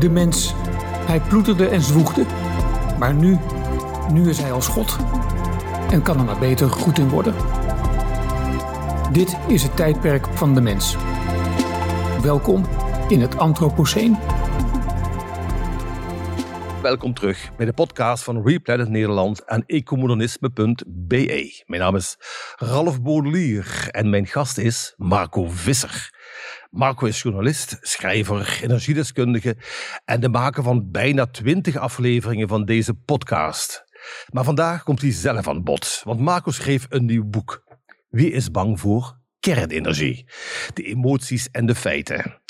De mens, hij ploeterde en zwoegde. Maar nu, nu is hij als God. En kan er maar beter goed in worden. Dit is het tijdperk van de mens. Welkom in het Anthropoceen. Welkom terug bij de podcast van Replanet Nederland en ecomodernisme.be. Mijn naam is Ralf Baudelier en mijn gast is Marco Visser. Marco is journalist, schrijver, energiedeskundige en de maker van bijna twintig afleveringen van deze podcast. Maar vandaag komt hij zelf aan bod, want Marco schreef een nieuw boek. Wie is bang voor kernenergie. De emoties en de feiten.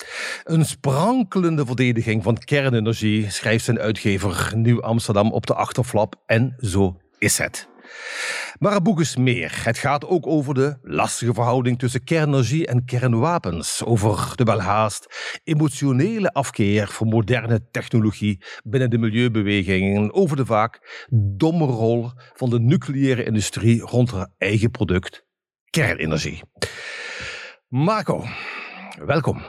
Een sprankelende verdediging van kernenergie schrijft zijn uitgever Nieuw Amsterdam op de achterflap en zo is het. Maar het boek is meer. Het gaat ook over de lastige verhouding tussen kernenergie en kernwapens. Over de welhaast emotionele afkeer voor moderne technologie binnen de milieubeweging. En over de vaak domme rol van de nucleaire industrie rond haar eigen product, kernenergie. Marco, welkom.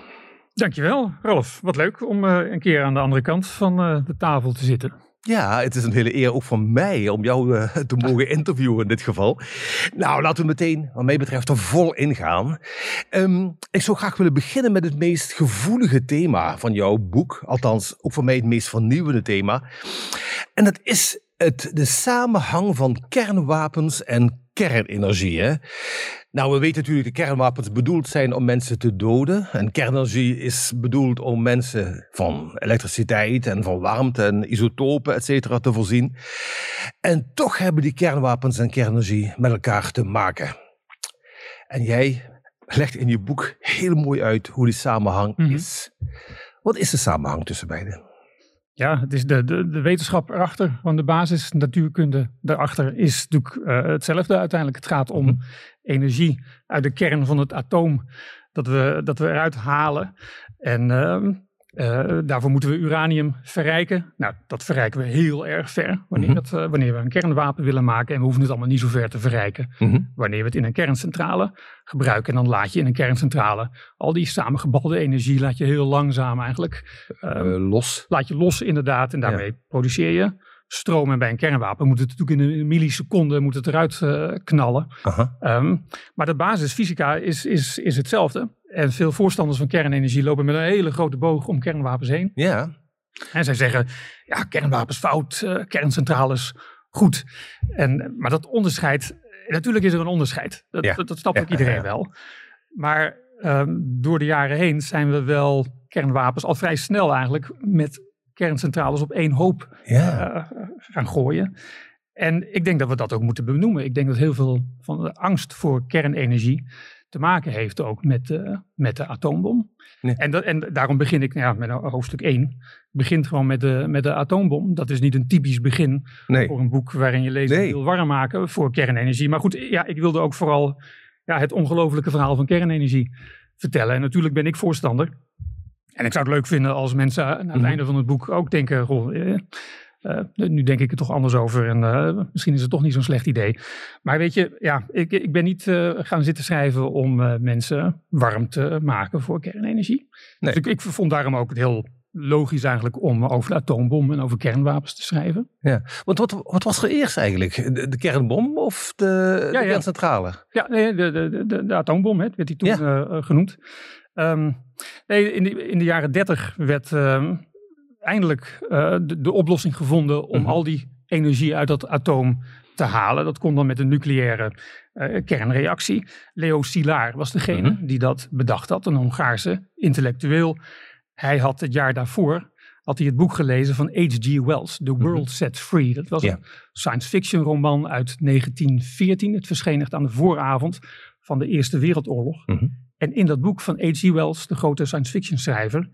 Dankjewel, Ralf. Wat leuk om uh, een keer aan de andere kant van uh, de tafel te zitten. Ja, het is een hele eer ook van mij om jou uh, te mogen interviewen in dit geval. Nou, laten we meteen, wat mij betreft, er vol ingaan. Um, ik zou graag willen beginnen met het meest gevoelige thema van jouw boek. Althans, ook voor mij het meest vernieuwende thema. En dat is het, de samenhang van kernwapens en kernenergie. Hè? Nou, we weten natuurlijk dat kernwapens bedoeld zijn om mensen te doden. En kernenergie is bedoeld om mensen van elektriciteit en van warmte en isotopen, et cetera, te voorzien. En toch hebben die kernwapens en kernenergie met elkaar te maken. En jij legt in je boek heel mooi uit hoe die samenhang mm -hmm. is. Wat is de samenhang tussen beiden? Ja, het is de, de, de wetenschap erachter, van de basis natuurkunde daarachter is natuurlijk uh, hetzelfde uiteindelijk. Het gaat om mm -hmm. energie uit de kern van het atoom dat we, dat we eruit halen. En uh, uh, daarvoor moeten we uranium verrijken. Nou, dat verrijken we heel erg ver wanneer, mm -hmm. het, wanneer we een kernwapen willen maken. En we hoeven het allemaal niet zo ver te verrijken. Mm -hmm. Wanneer we het in een kerncentrale gebruiken. En dan laat je in een kerncentrale al die samengebalde energie, laat je heel langzaam eigenlijk uh, los. Laat je los inderdaad. En daarmee ja. produceer je stroom. En bij een kernwapen moet het natuurlijk in een milliseconde moet het eruit uh, knallen. Um, maar de basisfysica is, is, is hetzelfde. En veel voorstanders van kernenergie lopen met een hele grote boog om kernwapens heen. Ja. En zij zeggen, ja, kernwapens fout, uh, kerncentrales goed. En, maar dat onderscheid, natuurlijk is er een onderscheid. Dat, ja. dat, dat snapt ook iedereen ja. wel. Maar um, door de jaren heen zijn we wel kernwapens al vrij snel eigenlijk met kerncentrales op één hoop ja. uh, gaan gooien. En ik denk dat we dat ook moeten benoemen. Ik denk dat heel veel van de angst voor kernenergie te maken heeft ook met, uh, met de atoombom. Nee. En, dat, en daarom begin ik ja, met hoofdstuk 1. Begint gewoon met de, met de atoombom. Dat is niet een typisch begin nee. voor een boek waarin je lezer nee. wil warm maken voor kernenergie. Maar goed, ja, ik wilde ook vooral ja, het ongelofelijke verhaal van kernenergie vertellen. En natuurlijk ben ik voorstander. En ik zou het leuk vinden als mensen aan het mm -hmm. einde van het boek ook denken: goh, eh, uh, nu denk ik er toch anders over en uh, misschien is het toch niet zo'n slecht idee. Maar weet je, ja, ik, ik ben niet uh, gaan zitten schrijven om mensen warm te maken voor kernenergie. Nee. Dus ik, ik vond daarom ook het heel logisch eigenlijk om over de atoombom en over kernwapens te schrijven. Ja, want wat, wat was er eerst eigenlijk? De, de kernbom of de, ja, de kerncentrale? Ja, nee, de, de, de, de atoombom hè, werd die toen ja. genoemd. Um, nee, in, de, in de jaren dertig werd... Um, eindelijk uh, de, de, oplossing gevonden om mm -hmm. al die energie uit dat atoom te halen. Dat kon dan met een nucleaire uh, kernreactie. Leo Szilard was degene mm -hmm. die dat bedacht had, een Hongaarse intellectueel. Hij had het jaar daarvoor had hij het boek gelezen van H.G. Wells, The World mm -hmm. Set Free. Dat was yeah. een science fiction roman uit 1914. Het verscheen echt aan de vooravond van de Eerste Wereldoorlog. En in dat boek van H.G. Wells, de grote science fiction schrijver,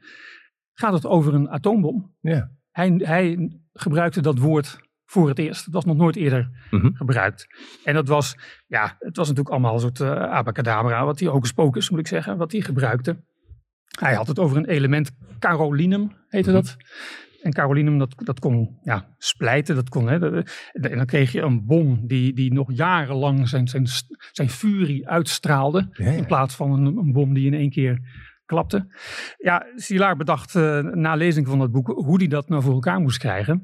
gaat het over een atoombom. Ja. Hij, hij gebruikte dat woord voor het eerst. Het was nog nooit eerder mm -hmm. gebruikt. En dat was, ja, het was natuurlijk allemaal een soort uh, abacadabra, wat hij ook spokes moet ik zeggen, wat hij gebruikte. Hij had het over een element, carolinum heette mm -hmm. dat. En carolinum, dat, dat kon ja, splijten. Dat kon, hè, en dan kreeg je een bom die, die nog jarenlang zijn, zijn, zijn furie uitstraalde. Ja, ja. In plaats van een, een bom die in één keer klapte. Ja, Szilard bedacht uh, na lezing van dat boek hoe hij dat nou voor elkaar moest krijgen.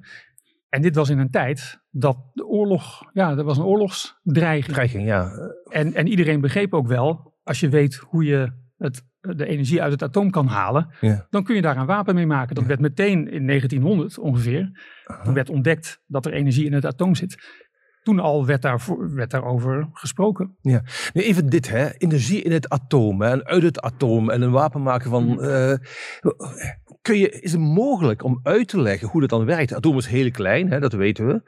En dit was in een tijd dat de oorlog, ja, er was een oorlogsdreiging. Dreiging, ja. En, en iedereen begreep ook wel, als je weet hoe je het, de energie uit het atoom kan halen, ja. dan kun je daar een wapen mee maken. Dat werd meteen in 1900 ongeveer. Toen werd ontdekt dat er energie in het atoom zit toen al werd, daar, werd daarover gesproken. Ja, nu even dit, hè. energie in het atoom hè, en uit het atoom en een wapen maken van. Mm. Uh, kun je, is het mogelijk om uit te leggen hoe dat dan werkt? Het atoom is heel klein, hè, dat weten we.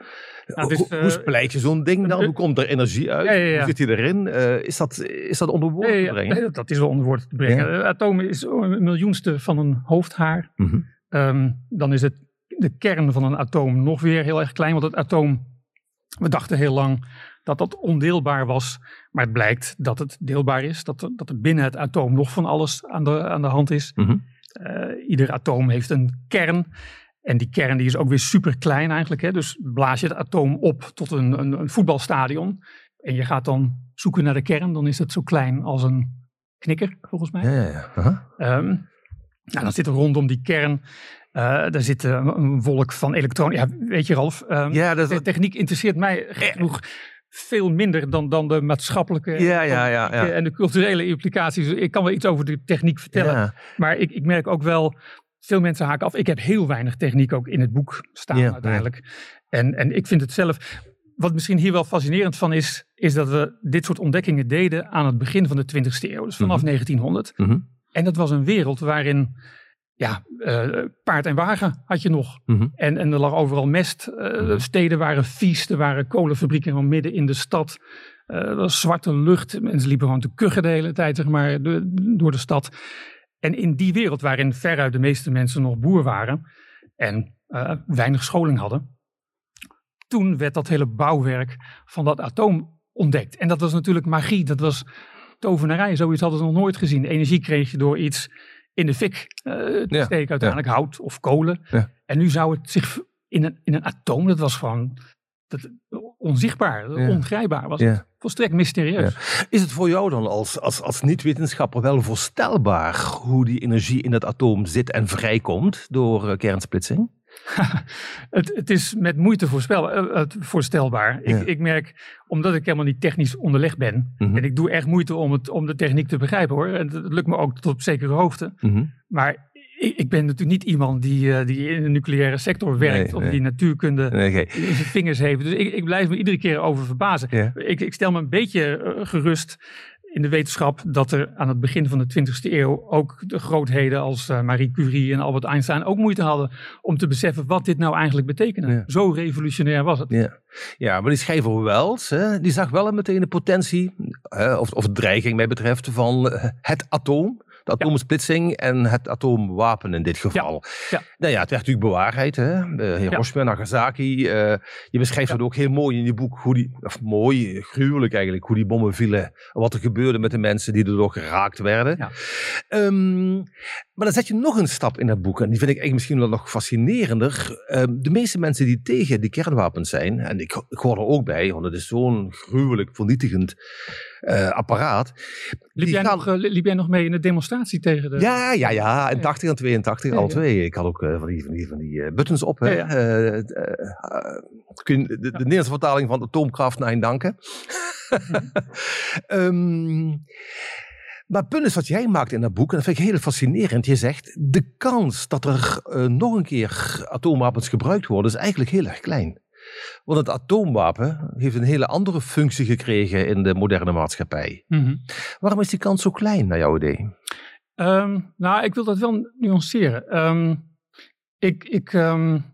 Nou, dus, hoe, uh, splijt je zo'n ding dan? Hoe komt er energie uit? Ja, ja, ja. Hoe zit hij erin? Uh, is, dat, is dat onder woorden te brengen? Nee, dat is wel onder woorden te brengen. Het atoom is een miljoenste van een hoofdhaar. Mm -hmm. um, dan is het de kern van een atoom nog weer heel erg klein, want het atoom we dachten heel lang dat dat ondeelbaar was, maar het blijkt dat het deelbaar is, dat er, dat er binnen het atoom nog van alles aan de, aan de hand is. Mm -hmm. Ieder atoom heeft een kern. En die kern die is ook weer super klein eigenlijk. Hè? Dus blaas je het atoom op tot een, een, een, voetbalstadion. En je gaat dan zoeken naar de kern. Dan is het zo klein als een knikker, volgens mij. Ja, ja, ja. Um, nou, dan zit er rondom die kern uh, daar zit een wolk van elektronen. Ja, weet je Ralf, um, ja, dat, de techniek interesseert mij genoeg veel minder dan, dan de maatschappelijke ja, ja, ja, ja, en de culturele implicaties. Ik kan wel iets over de techniek vertellen, maar ik, ik merk ook wel, veel mensen haken af. Ik heb heel weinig techniek ook in het boek staan uiteindelijk. En, en ik vind het zelf, wat misschien hier wel fascinerend van is, is dat we dit soort ontdekkingen deden aan het begin van de 20e eeuw, dus vanaf mm -hmm. 1900. Mm -hmm. En dat was een wereld waarin ja, uh, paard en wagen had je nog. Mm -hmm. en, en er lag overal mest. Uh, mm -hmm. Steden waren vies. Er waren kolenfabrieken gewoon midden in de stad. Uh, er was zwarte lucht. Mensen liepen gewoon te kuchen de hele tijd zeg maar, de, door de stad. En in die wereld waarin veruit de meeste mensen nog boer waren. En weinig scholing hadden. Toen werd dat hele bouwwerk van dat atoom ontdekt. En dat was natuurlijk magie. Dat was tovenarij. Zoiets hadden ze nog nooit gezien. Energie kreeg je door iets in de fik uh, ja, steken, uiteindelijk ja. hout of kolen. Ja. En nu zou het zich in een, in een atoom, dat was gewoon dat, onzichtbaar, ongrijpbaar was het. Volstrekt mysterieus. Is het voor jou dan als, als, als niet-wetenschapper wel voorstelbaar hoe die energie in het atoom zit en vrijkomt door uh, kernsplitsing? het, het, is met moeite voorspel, uh, voorstelbaar. Ja. Ik, ik, merk, omdat ik helemaal niet technisch onderlegd ben, mm -hmm. en ik doe echt moeite om, het, om de techniek te begrijpen hoor. En het, lukt me ook tot op zekere hoogte. Mm -hmm. Maar ik, ik, ben natuurlijk niet iemand die, uh, die in de nucleaire sector werkt nee, of nee. die natuurkunde nee, okay. in zijn vingers heeft. Dus ik, ik, blijf me iedere keer over verbazen. Ja. Ik, ik, stel me een beetje uh, gerust in de wetenschap dat er aan het begin van de 20e eeuw ook de grootheden als uh, Marie Curie en Albert Einstein ook moeite hadden om te beseffen wat dit nou eigenlijk betekende. Ja. Zo revolutionair was het. Ja, ja maar die schrijver Wells, hè, die zag wel meteen de potentie, hè, of, of dreiging mij betreft, van het atoom de atomsplitsing en het atoomwapen in dit geval. Ja. Nou ja, het werd natuurlijk bewaarheid. Hè? Hiroshima. Nagasaki. Uh, je beschrijft het ook heel mooi in je boek, hoe die, of mooi, gruwelijk eigenlijk, hoe die bommen vielen. Wat er gebeurde met de mensen die erdoor geraakt werden. Ja. Um, maar dan zet je nog een stap in dat boek. En die vind ik eigenlijk misschien wel nog fascinerender. Um, de meeste mensen die tegen die kernwapens zijn, en ik, ik hoor er ook bij, want het is zo'n gruwelijk vernietigend uh, apparaat. Liep jij, gaan... nog, uh, liep jij nog mee in de demonstratie tegen de... Ja, ja, ja. In 80 en 82, ja, al twee. Ik had ook uh, van die, van die, van die buttons op. Hè. Ja, ja. kun je de, de, Nederlandse vertaling van atoomkraft naar danken. um, maar het punt is wat jij maakt in dat boek, en dat vind ik heel fascinerend. Je zegt, de kans dat er uh, nog een keer atoomwapens gebruikt worden, is eigenlijk heel erg klein. Want het atoomwapen heeft een hele andere functie gekregen in de moderne maatschappij. Mm -hmm. Waarom is die kans zo klein, naar jouw idee? Um, nou, ik wil dat wel nuanceren. Um, ik, ik um,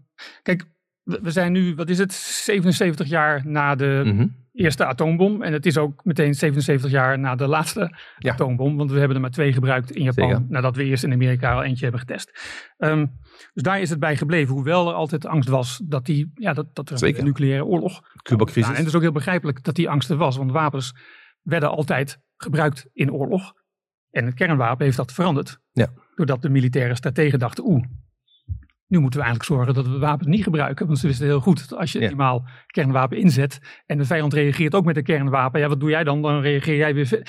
kijk, we, zijn nu, wat is het, 77 jaar na de mm -hmm eerste atoombom. En het is ook meteen 77 jaar na de laatste ja. atoombom. Want we hebben er maar twee gebruikt in Japan. Zeker. Nadat we eerst in Amerika al eentje hebben getest. Um, dus daar is het bij gebleven. Hoewel er altijd angst was dat, die, ja, dat, dat er Zeker. een nucleaire oorlog... Cuba-crisis. en het is ook heel begrijpelijk dat die angst er was. Want wapens werden altijd gebruikt in oorlog. En het kernwapen heeft dat veranderd. Ja. Doordat de militaire strategen dachten... oeh, nu moeten we eigenlijk zorgen dat we wapens niet gebruiken. Want ze wisten heel goed dat als je ja. eenmaal kernwapen inzet en de vijand reageert ook met een kernwapen. Ja, wat doe jij dan? Dan reageer jij weer.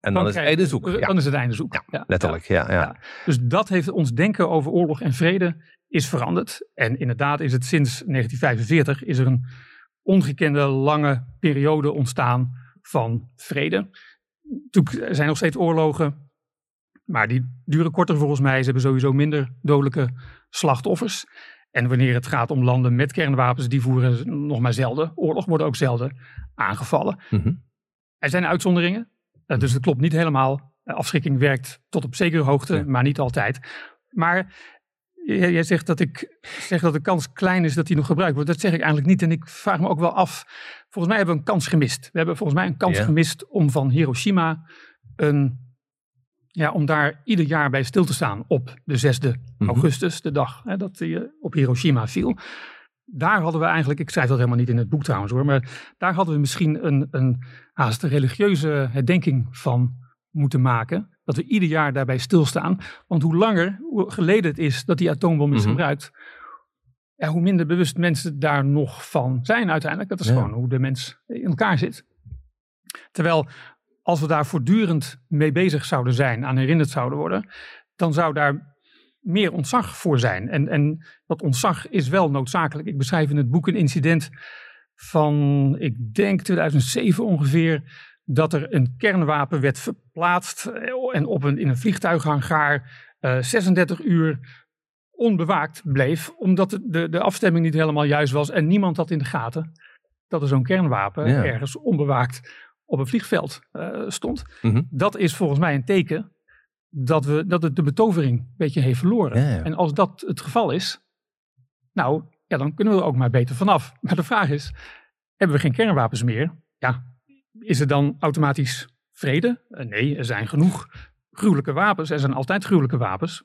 En dan, is het einde zoek. Dan is het einde zoek. Ja, letterlijk, ja. ja. Dus dat heeft ons denken over oorlog en vrede is veranderd. En inderdaad is het sinds 1945 is er een ongekende lange periode ontstaan van vrede. Er zijn nog steeds oorlogen, maar die duren korter volgens mij. Ze hebben sowieso minder dodelijke slachtoffers. En wanneer het gaat om landen met kernwapens, die voeren nog maar zelden oorlog, worden ook zelden aangevallen. Mhm. Er zijn uitzonderingen, eh, dus het klopt niet helemaal. Eh, afschrikking werkt tot op zekere hoogte, maar niet altijd. Maar jij zegt dat ik zeg dat de kans klein is dat die nog gebruikt wordt. Dat zeg ik eigenlijk niet. En ik vraag me ook wel af. Volgens mij hebben we een kans gemist. We hebben volgens mij een kans gemist om van Hiroshima een. Ja, om daar ieder jaar bij stil te staan op de 6e mhm. augustus, de dag hè, dat hij op Hiroshima viel. Daar hadden we eigenlijk, ik schrijf dat helemaal niet in het boek trouwens hoor, maar daar hadden we misschien een, een haast religieuze herdenking van moeten maken. Dat we ieder jaar daarbij stilstaan. Want hoe langer hoe geleden het is dat die atoombom is mhm. gebruikt, ja, hoe minder bewust mensen daar nog van zijn uiteindelijk. Dat is gewoon hoe de mens in elkaar zit. Terwijl als we daar voortdurend mee bezig zouden zijn, aan herinnerd zouden worden, dan zou daar meer ontzag voor zijn. En, en dat ontzag is wel noodzakelijk. Ik beschrijf in het boek een incident van, ik denk 2007 ongeveer, dat er een kernwapen werd verplaatst eh, en op een, in een vliegtuighangaar uh, eh, 36 uur onbewaakt bleef, omdat de, de, afstemming niet helemaal juist was en niemand had in de gaten dat er zo'n kernwapen ergens onbewaakt op een vliegveld uh, stond. Mhm. Dat is volgens mij een teken dat, we, dat het de betovering een beetje heeft verloren. En als dat het geval is, nou, ja, dan kunnen we er ook maar beter vanaf. Maar de vraag is, hebben we geen kernwapens meer? Ja, is er dan automatisch vrede? Eh, nee, er zijn genoeg gruwelijke wapens. Er zijn altijd gruwelijke wapens.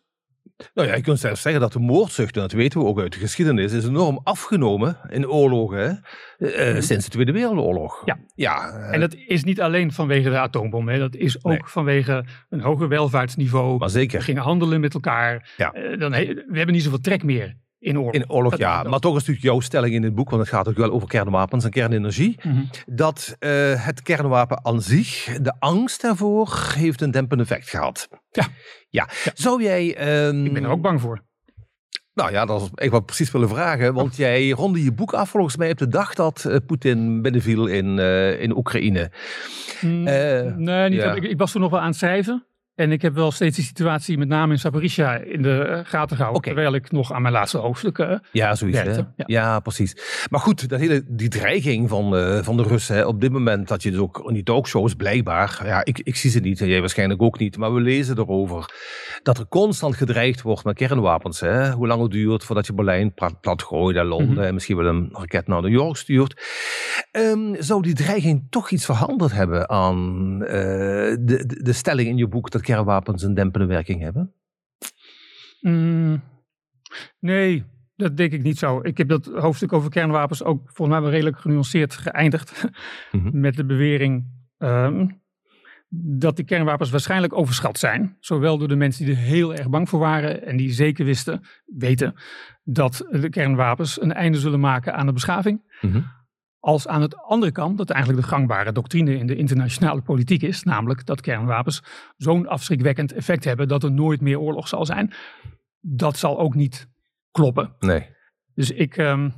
Nou ja, je kunt zelfs zeggen dat de moordzucht, en dat weten we ook uit de geschiedenis, is enorm afgenomen in oorlogen eh, mhm. sinds de Tweede Wereldoorlog. Ja, ja uh, en dat is niet alleen vanwege de atoombom, hè. dat is ook vanwege een hoger welvaartsniveau. Maar zeker. We gingen handelen met elkaar. Ja. dan, we hebben niet zoveel trek meer in oorlog. In oorlog, ja. Maar toch is natuurlijk jouw stelling in het boek, want het gaat ook wel over kernwapens en kernenergie. Mhm. Dat uh, het kernwapen aan zich, de angst daarvoor, heeft een dempend effect gehad. Ja. Ja. Zou jij... Um, Ik ben er ook bang voor. Nou ja, dat is ik wat precies willen vragen. Want oh. jij ronde je boek af volgens mij op de dag dat uh, Poetin binnenviel in, uh, in Oekraïne. Mm, nee, niet, ik, ik, was toen nog wel aan het schrijven. En ik heb wel steeds die situatie, met name in Zaporizhia, in de eh, gaten gehouden. Terwijl ik nog aan mijn laatste hoofdstukken uh, ja, zoiets, Ja. ja. precies. Maar goed, dat hele, die dreiging van, uh, van de Russen op dit moment, dat je dus ook in die talkshows blijkbaar, ja, ik, ik zie ze niet en jij waarschijnlijk ook niet, maar we lezen erover, dat er constant gedreigd wordt met kernwapens. Hè? Hoe lang het duurt voordat je Berlijn plat, gooit en Londen mhm. en misschien wel een raket naar New York stuurt. Um, zou die dreiging toch iets veranderd hebben aan uh, de, de, de stelling in je boek dat kernwapens een dempende werking hebben? Mm, nee, dat denk ik niet zo. Ik heb dat hoofdstuk over kernwapens ook volgens mij wel redelijk genuanceerd geëindigd. Mhm. Met de bewering ehm, dat die kernwapens waarschijnlijk overschat zijn. Zowel door de mensen die er heel erg bang voor waren en die zeker wisten, weten dat de kernwapens een einde zullen maken aan de beschaving. Mhm. Als aan de andere kant, dat eigenlijk de gangbare doctrine in de internationale politiek is, namelijk dat kernwapens zo'n afschrikwekkend effect hebben dat er nooit meer oorlog zal zijn. Dat zal ook niet kloppen. Nee. Dus ik, um,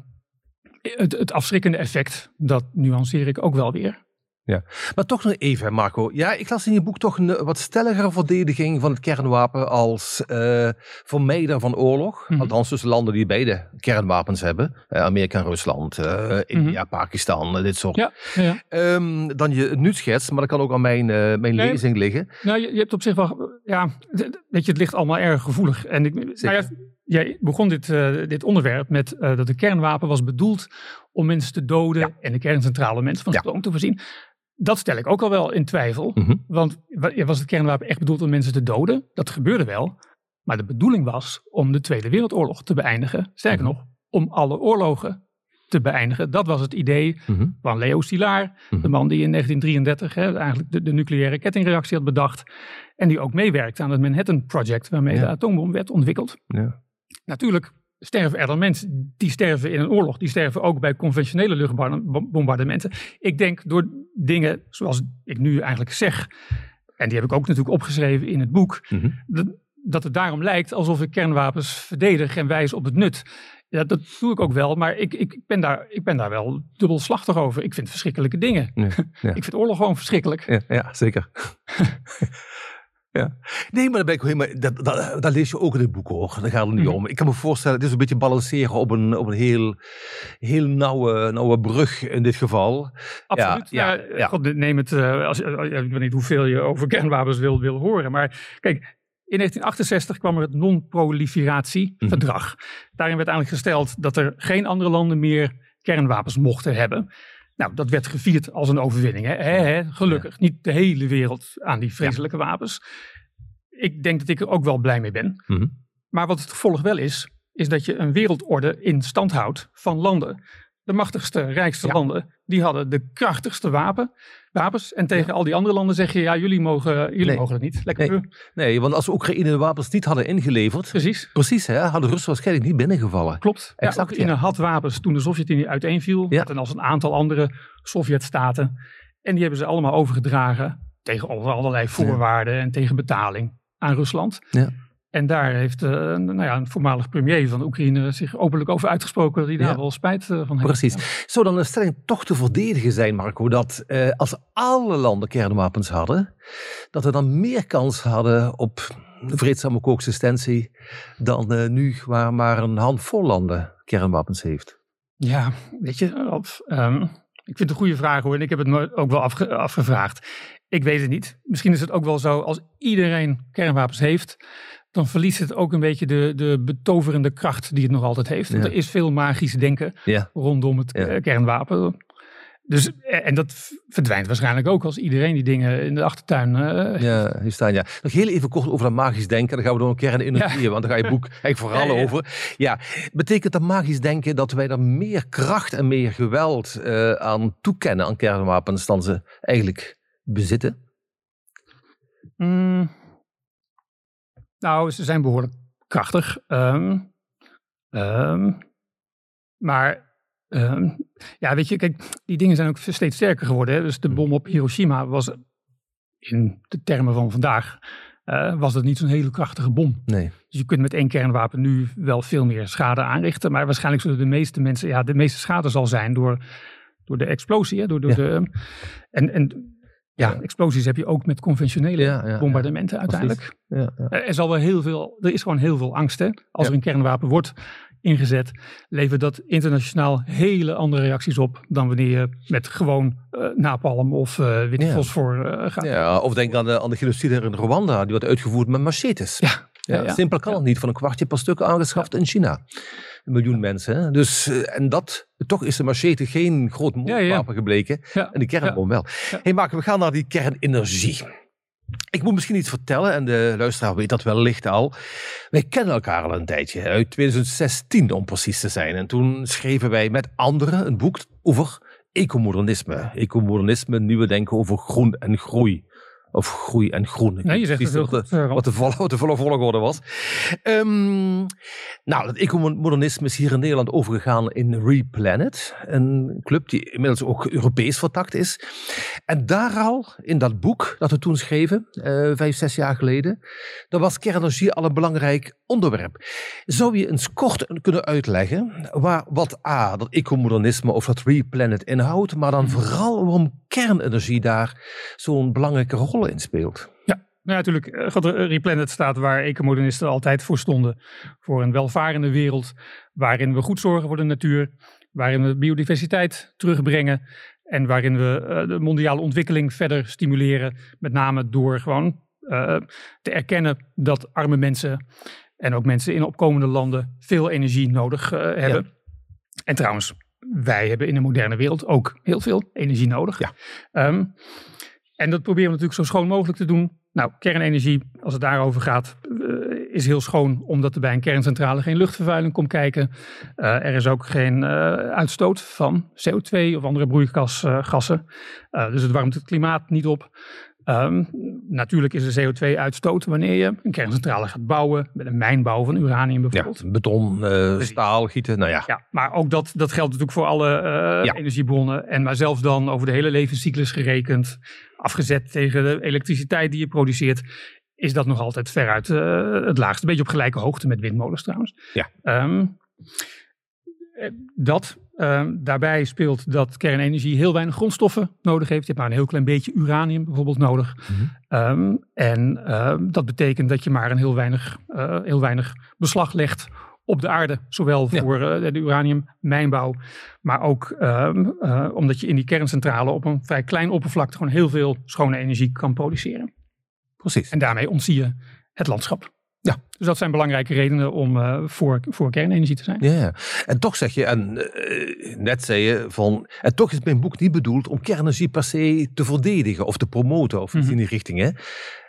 het, het afschrikkende effect, dat nuanceer ik ook wel weer. Ja, maar toch nog even, Marco. Ja, ik las in je boek toch een wat stelligere verdediging van het kernwapen als uh, vermijder van oorlog. Mm Althans, tussen landen die beide kernwapens hebben. Uh, Amerika en Rusland, uh, India, mm Pakistan, dit soort. Ja, ja. Um, dan je het nu schetst, maar dat kan ook aan mijn, mijn nee, lezing liggen. Nou, je, je, hebt op zich wel, ja, weet je, het ligt allemaal erg gevoelig. En ik, nou ja, Jij begon dit, dit onderwerp met dat de kernwapen was bedoeld om mensen te doden ja. en de kerncentrale mensen van stroom te voorzien. Dat stel ik ook al wel in twijfel. Mhm. Want was het kernwapen echt bedoeld om mensen te doden? Dat gebeurde wel. Maar de bedoeling was om de Tweede Wereldoorlog te beëindigen. Sterker mhm. nog, om alle oorlogen te beëindigen. Dat was het idee mhm. van Leo Szilard, de man die in 1933 hè, eigenlijk de, de, nucleaire kettingreactie had bedacht. En die ook meewerkte aan het Manhattan Project, waarmee de atoombom werd ontwikkeld. Ja. Natuurlijk sterven er dan mensen. Die sterven in een oorlog. Die sterven ook bij conventionele luchtbombardementen. Ik denk door dingen zoals ik nu eigenlijk zeg. en die heb ik ook natuurlijk opgeschreven in het boek, Mhm. dat, dat het daarom lijkt alsof ik kernwapens verdedig en wijs op het nut. Ja, dat doe ik ook wel, maar ik, ik, ben daar, ik ben daar wel dubbelslachtig over. Ik vind verschrikkelijke dingen. Ja, ja. Ik vind oorlog gewoon verschrikkelijk. Ja, ja zeker. ja. Nee, maar dat, ben ik helemaal, dat, dat, dat lees je ook in het boek hoor. Daar gaat het niet Mhm. om. Ik kan me voorstellen, het is een beetje balanceren op een, op een heel, heel nauwe, nauwe brug in dit geval. Absoluut. Ja, Ja, ja. God, neem het, eh, als, ik weet niet hoeveel je over kernwapens wil, wil horen. Maar kijk, in 1968 kwam er het non-proliferatieverdrag. Daarin werd eigenlijk gesteld dat er geen andere landen meer kernwapens mochten hebben. Nou, dat werd gevierd als een overwinning. Hè? Gelukkig. Niet de hele wereld aan die vreselijke wapens. Ik denk dat ik er ook wel blij mee ben. Mhm. Maar wat het gevolg wel is, is dat je een wereldorde in stand houdt van landen. De machtigste, rijkste Ja. landen, die hadden de krachtigste wapen, wapens. En tegen al die andere landen zeg je, ja, jullie mogen, jullie Nee. mogen het niet. Lekker Nee. nee. Want als Oekraïne de wapens niet hadden ingeleverd, Precies, precies hè, hadden Russen waarschijnlijk niet binnengevallen. klopt. Ja, Exact, Oekraïne ja. had wapens toen de Sovjet-Unie uiteenviel. Ja. En als een aantal andere Sovjet-staten. En die hebben ze allemaal overgedragen tegen allerlei voorwaarden en tegen betaling aan Rusland. Ja. En daar heeft eh, nou ja, een voormalig premier van Oekraïne zich openlijk over uitgesproken dat hij daar Ja. wel spijt eh, van heeft. Precies. Zou dan een stelling toch te verdedigen zijn, Marco, dat eh, als alle landen kernwapens hadden, dat we dan meer kans hadden op vreedzame coexistentie dan nu, waar maar een handvol landen kernwapens heeft? Ja, weet je, of, ehm, ik vind het een goede vraag hoor. En ik heb het me ook wel afge- afgevraagd. Ik weet het niet. Misschien is het ook wel zo, als iedereen kernwapens heeft, dan verliest het ook een beetje de, de betoverende kracht die het nog altijd heeft. Want Ja. er is veel magisch denken Ja. rondom het Ja. eh, kernwapen. Dus, eh, en dat verdwijnt waarschijnlijk ook als iedereen die dingen in de achtertuin eh, Ja, hier staan ja. Nog heel even kort over dat magisch denken. Dan gaan we door een kernenergie, want daar ga je boek eigenlijk vooral Ja, ja. over. Ja, betekent dat magisch denken dat wij er meer kracht en meer geweld aan toekennen aan kernwapens dan ze eigenlijk bezitten? Mm. Nou, ze zijn behoorlijk krachtig. Ehm, ehm, maar ehm, ja, weet je, kijk, die dingen zijn ook steeds sterker geworden. Hè? Dus de bom op Hiroshima was in de termen van vandaag, eh, was dat niet zo'n hele krachtige bom. Nee. Dus je kunt met één kernwapen nu wel veel meer schade aanrichten. Maar waarschijnlijk zullen de meeste mensen, ja, de meeste schade zal zijn door, door de explosie. Hè? Door, door Ja. de, en, en ja, Ja. explosies heb je ook met conventionele Ja, ja, ja. bombardementen uiteindelijk. Ja, ja. Er, zal wel heel veel, er is gewoon heel veel angst. Hè? Als Ja. er een kernwapen wordt ingezet, levert dat internationaal hele andere reacties op dan wanneer je met gewoon eh, napalm of eh witte Ja. fosfor eh, gaat. Ja, of denk aan de, aan de genocide in Rwanda, die wordt uitgevoerd met machetes. Ja, Ja. Simpel kan het niet, van een kwartje per stuk aangeschaft in China. Een miljoen mensen. Hè? Dus, eh, en dat, toch is de machete geen groot Ja, ja. wapen gebleken. En de kernbom wel. Hey Mark, we gaan naar die kernenergie. Ik moet misschien iets vertellen, en de luisteraar weet dat wellicht al. Wij kennen elkaar al een tijdje, uit 2016 om precies te zijn. En toen schreven wij met anderen een boek over ecomodernisme. Ecomodernisme, nieuwe denken over groen en groei. Of groei en groen. Nee, je zegt precies wat de- wat de, volle, wat de volle volgorde was. Ehm, nou, het ecomodernisme is hier in Nederland overgegaan in Replanet. Een club die inmiddels ook Europees vertakt is. En daar al, in dat boek dat we toen schreven, eh, vijf, zes jaar geleden, daar was kernenergie al een belangrijk onderwerp. Zou je eens kort kunnen uitleggen waar, wat A, dat ecomodernisme of dat Replanet inhoudt, maar dan vooral waarom kernenergie daar zo'n belangrijke rol in speelt? Nou ja, natuurlijk. eh, eh, Replanet staat waar ecomodernisten altijd voor stonden. Voor een welvarende wereld waarin we goed zorgen voor de natuur. Waarin we biodiversiteit terugbrengen. En waarin we eh, de mondiale ontwikkeling verder stimuleren. Met name door gewoon te erkennen dat arme mensen en ook mensen in opkomende landen veel energie nodig hebben. En trouwens, wij hebben in de moderne wereld ook heel veel energie nodig. Ja. Ehm, en dat proberen we natuurlijk zo schoon mogelijk te doen. Nou, kernenergie, als het daarover gaat, eh, is heel schoon, omdat er bij een kerncentrale geen luchtvervuiling komt kijken. Eh, er is ook geen eh, uitstoot van CO2 of andere broeikasgassen. Dus het warmt het klimaat niet op. Ehm, natuurlijk is er CO2-uitstoot wanneer je een kerncentrale gaat bouwen, met een mijnbouw van uranium bijvoorbeeld. Ja, beton, uh, staal, gieten, nou ja. ja. Maar ook dat, dat geldt natuurlijk voor alle uh, energiebronnen. En maar zelfs dan over de hele levenscyclus gerekend, afgezet tegen de elektriciteit die je produceert, is dat nog altijd veruit uh, het laagste. Een beetje op gelijke hoogte met windmolens trouwens. Ja. Um, dat Ehm, daarbij speelt dat kernenergie heel weinig grondstoffen nodig heeft. Je hebt maar een heel klein beetje uranium bijvoorbeeld nodig. Mhm. Ehm, en ehm, dat betekent dat je maar een heel weinig, uh, heel weinig beslag legt op de aarde. Zowel voor uh, de uraniummijnbouw, maar ook omdat je in die kerncentrale op een vrij klein oppervlakte gewoon heel veel schone energie kan produceren. Precies. En daarmee ontzie je het landschap. Ja. Dus dat zijn belangrijke redenen om uh, voor, voor kernenergie te zijn. Ja, en toch zeg je, en uh, net zei je van, en toch is mijn boek niet bedoeld om kernenergie per se te verdedigen of te promoten of iets mm -hmm. in die richting. Hè?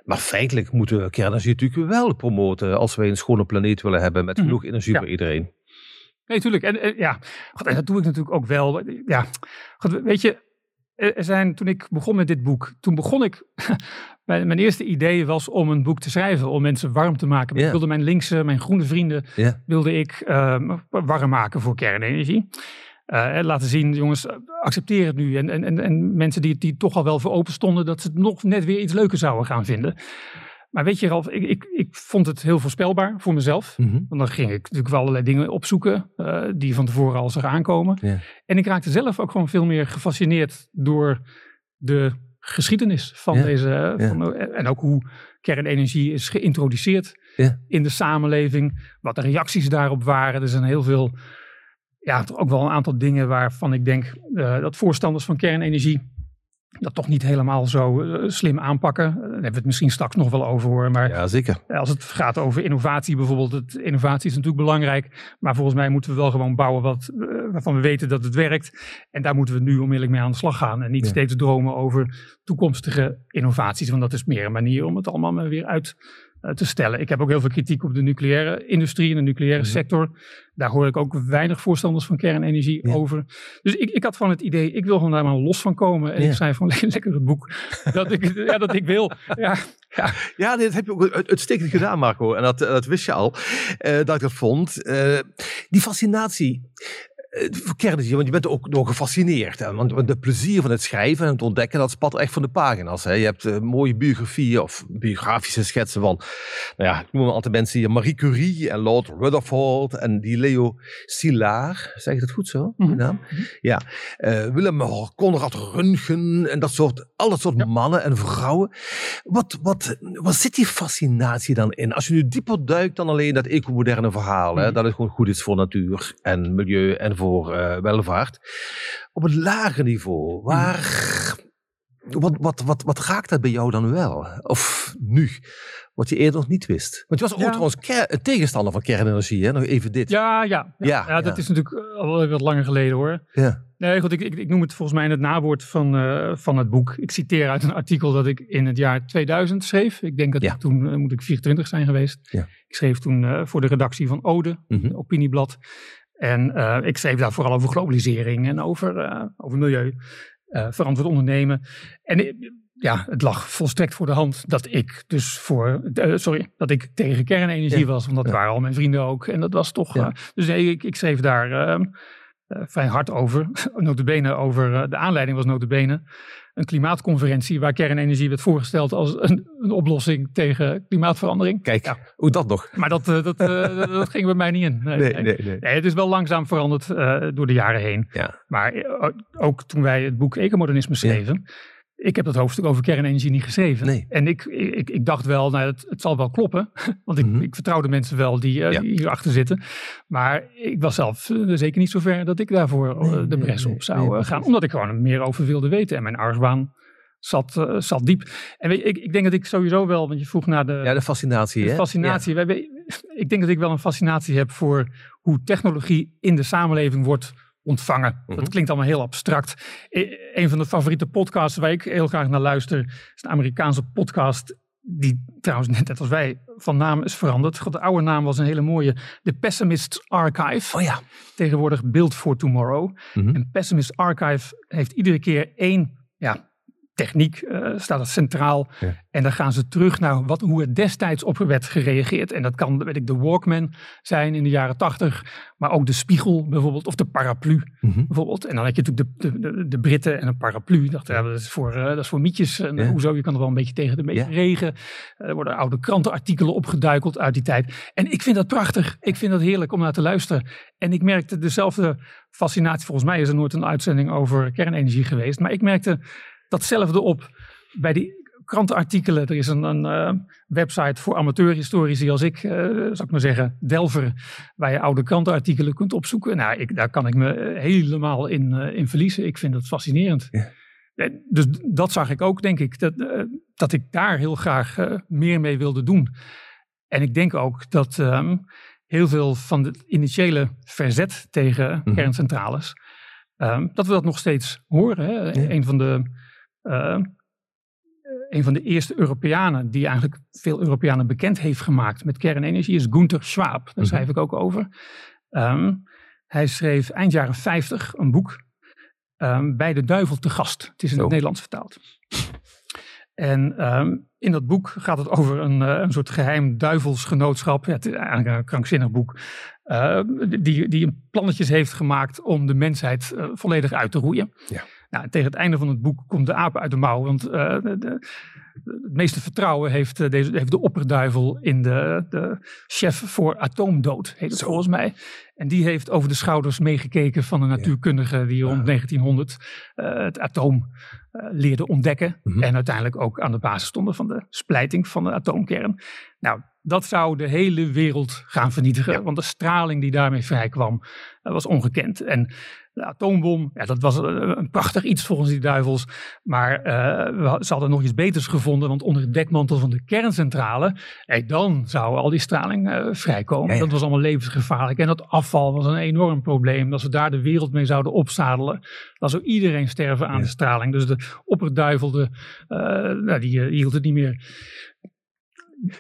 Maar feitelijk moeten we kernenergie natuurlijk wel promoten als wij een schone planeet willen hebben met genoeg mm -hmm. energie ja. voor iedereen. Nee, tuurlijk. En, en ja, God, en dat doe ik natuurlijk ook wel. Ja, God, weet je, er zijn, toen ik begon met dit boek, toen begon ik, mijn eerste idee was om een boek te schrijven, om mensen warm te maken. Ik wilde mijn linkse, mijn groene vrienden, wilde ik uh, warm maken voor kernenergie. Uh, laten zien, jongens, accepteer het nu. En, en, en, en mensen die, die toch al wel voor open stonden, dat ze het nog net weer iets leuker zouden gaan vinden. Maar weet je, Ralf, ik, ik, ik vond het heel voorspelbaar voor mezelf. Mhm. Want dan ging ik natuurlijk wel allerlei dingen opzoeken uh, die van tevoren al zag aankomen. En ik raakte zelf ook gewoon veel meer gefascineerd door de geschiedenis van Ja, deze. ja. Van, en ook hoe kernenergie is geïntroduceerd Ja. in de samenleving. Wat de reacties daarop waren. Er zijn heel veel, ja, toch ook wel een aantal dingen waarvan ik denk uh, dat voorstanders van kernenergie dat toch niet helemaal zo uh, slim aanpakken. Daar hebben we het misschien straks nog wel over hoor. Maar Ja, zeker. als het gaat over innovatie bijvoorbeeld, het, innovatie is natuurlijk belangrijk, maar volgens mij moeten we wel gewoon bouwen wat, uh, waarvan we weten dat het werkt. En daar moeten we nu onmiddellijk mee aan de slag gaan en niet Ja. steeds dromen over toekomstige innovaties, want dat is meer een manier om het allemaal maar weer uit te stellen. Ik heb ook heel veel kritiek op de nucleaire industrie en de nucleaire Mhm. sector. Daar hoor ik ook weinig voorstanders van kernenergie Ja. over. Dus ik, ik had van het idee, ik wil gewoon daar maar los van komen. En Ja. ik schrijf gewoon lekker het boek dat ik, ja, dat ik wil. Ja, ja. Ja, dit heb je ook uit- uitstekend gedaan, Marco. En dat, dat wist je al, eh, dat ik dat vond. Eh, die fascinatie voor kernenergie, want je bent er ook door gefascineerd. Hè? Want, want de plezier van het schrijven en het ontdekken, dat spat echt van de pagina's. Hè? Je hebt eh, mooie biografieën of biografische schetsen van, nou ja, ik noem een aantal mensen hier, Marie Curie en Lord Rutherford en die Leo Szilard, zeg ik dat goed zo, Mhm. naam? Ja, eh, Willem Conrad Röntgen en dat soort, al dat soort Ja. mannen en vrouwen. Wat, wat, wat zit die fascinatie dan in? Als je nu dieper duikt dan alleen dat ecomoderne verhaal, hè, Mhm. dat het gewoon goed is voor natuur en milieu en voor eh, welvaart. Op een lager niveau, waar, wat, wat, wat, wat raakt dat bij jou dan wel? Of nu, wat je eerder nog niet wist? Want je was ook Ja. trouwens een tegenstander van kernenergie, hè? nog even dit. Ja, ja, ja, Ja, ja, dat ja. is natuurlijk al wat langer geleden hoor. Ja. Nee, goed, ik, ik, ik noem het volgens mij in het nawoord van, eh, van het boek. Ik citeer uit een artikel dat ik in het jaar 2000 schreef. Ik denk dat Ja. ik toen, eh, moet ik 24 zijn geweest. Ja. Ik schreef toen eh, voor de redactie van Ode, Mhm. een opinieblad. En eh, ik schreef daar vooral over globalisering en over, eh, over milieu, eh, verantwoord ondernemen. En ja, het lag volstrekt voor de hand dat ik dus voor, sorry, dat ik tegen kernenergie Ja. was. Want dat Ja. waren al mijn vrienden ook. En dat was toch, Ja. dus nee, ik, ik schreef daar eh, eh, vrij hard over. notabene over, de aanleiding was notabene een klimaatconferentie waar kernenergie werd voorgesteld als een, een oplossing tegen klimaatverandering. Kijk, Ja. hoe dat nog? Maar dat, eh, dat, eh, dat ging bij mij niet in. Nee, nee, nee. Nee, het is wel langzaam veranderd eh, door de jaren heen. Ja. Maar ook toen wij het boek Ecomodernisme schreven, ik heb dat hoofdstuk over kernenergie niet geschreven. Nee. En ik, ik, ik dacht wel, nou, het, het zal wel kloppen. Want ik, Mhm. ik vertrouwde mensen wel die, eh, Ja. die hierachter zitten. Maar ik was zelf eh, zeker niet zo ver dat ik daarvoor eh, Nee, de bres nee, op zou gaan. Omdat ik gewoon er meer over wilde weten. En mijn argwaan zat, zat diep. En weet je, ik, ik denk dat ik sowieso wel, want je vroeg naar de, Ja, de fascinatie, de hè? fascinatie. Wij- ik denk dat ik wel een fascinatie heb voor hoe technologie in de samenleving wordt ontvangen. Mhm. Dat klinkt allemaal heel abstract. E- een van de favoriete podcasts waar ik heel graag naar luister, is een Amerikaanse podcast. Die trouwens net als wij van naam is veranderd. God, De oude naam was een hele mooie. The Pessimist's Archive. Oh ja. Tegenwoordig Build for Tomorrow. Mhm. En Pessimist Archive heeft iedere keer één ja, techniek uh, staat het centraal. En dan gaan ze terug naar wat, hoe er destijds op werd gereageerd. En dat kan, weet ik, de Walkman zijn in de jaren tachtig. Maar ook de spiegel bijvoorbeeld. Of de paraplu mhm. bijvoorbeeld. En dan heb je natuurlijk de, de, de, Britten en een paraplu. Dat, ja, dat, is, voor, uh, dat is voor mietjes. En hoezo, je kan er wel een beetje tegen de beetje regen. Er worden oude krantenartikelen opgeduikeld uit die tijd. En ik vind dat prachtig. Ik vind dat heerlijk om naar te luisteren. En ik merkte dezelfde fascinatie. Volgens mij is er nooit een uitzending over kernenergie geweest. Maar ik merkte datzelfde op bij die krantenartikelen. Er is een, een uh, website voor amateurhistorici als ik, uh, zou ik maar zeggen, Delver, waar je oude krantenartikelen kunt opzoeken. Nou, ik, daar kan ik me helemaal in, uh, in verliezen. Ik vind dat fascinerend. Ja. Dus dat zag ik ook, denk ik, dat, dat ik daar heel graag meer mee wilde doen. En ik denk ook dat um, heel veel van het initiële verzet tegen mm kerncentrales, um, dat we dat nog steeds horen. Hè? Ja. Een van de uh, een van de eerste Europeanen die eigenlijk veel Europeanen bekend heeft gemaakt met kernenergie is Gunther Schwab. Daar mhm. schrijf ik ook over. Um, hij schreef eind jaren 50 een boek um, Bij de duivel te gast. Het is in het Nederlands vertaald. En um, in dat boek gaat het over een, uh, een soort geheim duivelsgenootschap. Ja, het is eigenlijk een krankzinnig boek. Uh, die, die plannetjes heeft gemaakt om de mensheid uh, volledig uit te roeien. Ja. Nou, tegen het einde van het boek komt de aap uit de mouw. Want uh, de, de, het meeste vertrouwen heeft, uh, deze, heeft de opperduivel in de, de chef voor atoomdood, heet het volgens mij. En die heeft over de schouders meegekeken van een natuurkundige die rond 1900 uh, het atoom leerde ontdekken. Mm -hmm. En uiteindelijk ook aan de basis stonden van de splijting van de atoomkern. Nou, dat zou de hele wereld gaan vernietigen. Ja. Want de straling die daarmee vrijkwam was ongekend. En de atoombom, ja, dat was een prachtig iets volgens die duivels. Maar uh, ze hadden nog iets beters gevonden. Want onder het dekmantel van de kerncentrale, hey, dan zou al die straling uh, vrijkomen. Ja, ja. Dat was allemaal levensgevaarlijk. En dat afval was een enorm probleem. Als we daar de wereld mee zouden opzadelen, dan zou iedereen sterven aan de straling. Dus de opperduivel, de, uh, nou, die, die hield het niet meer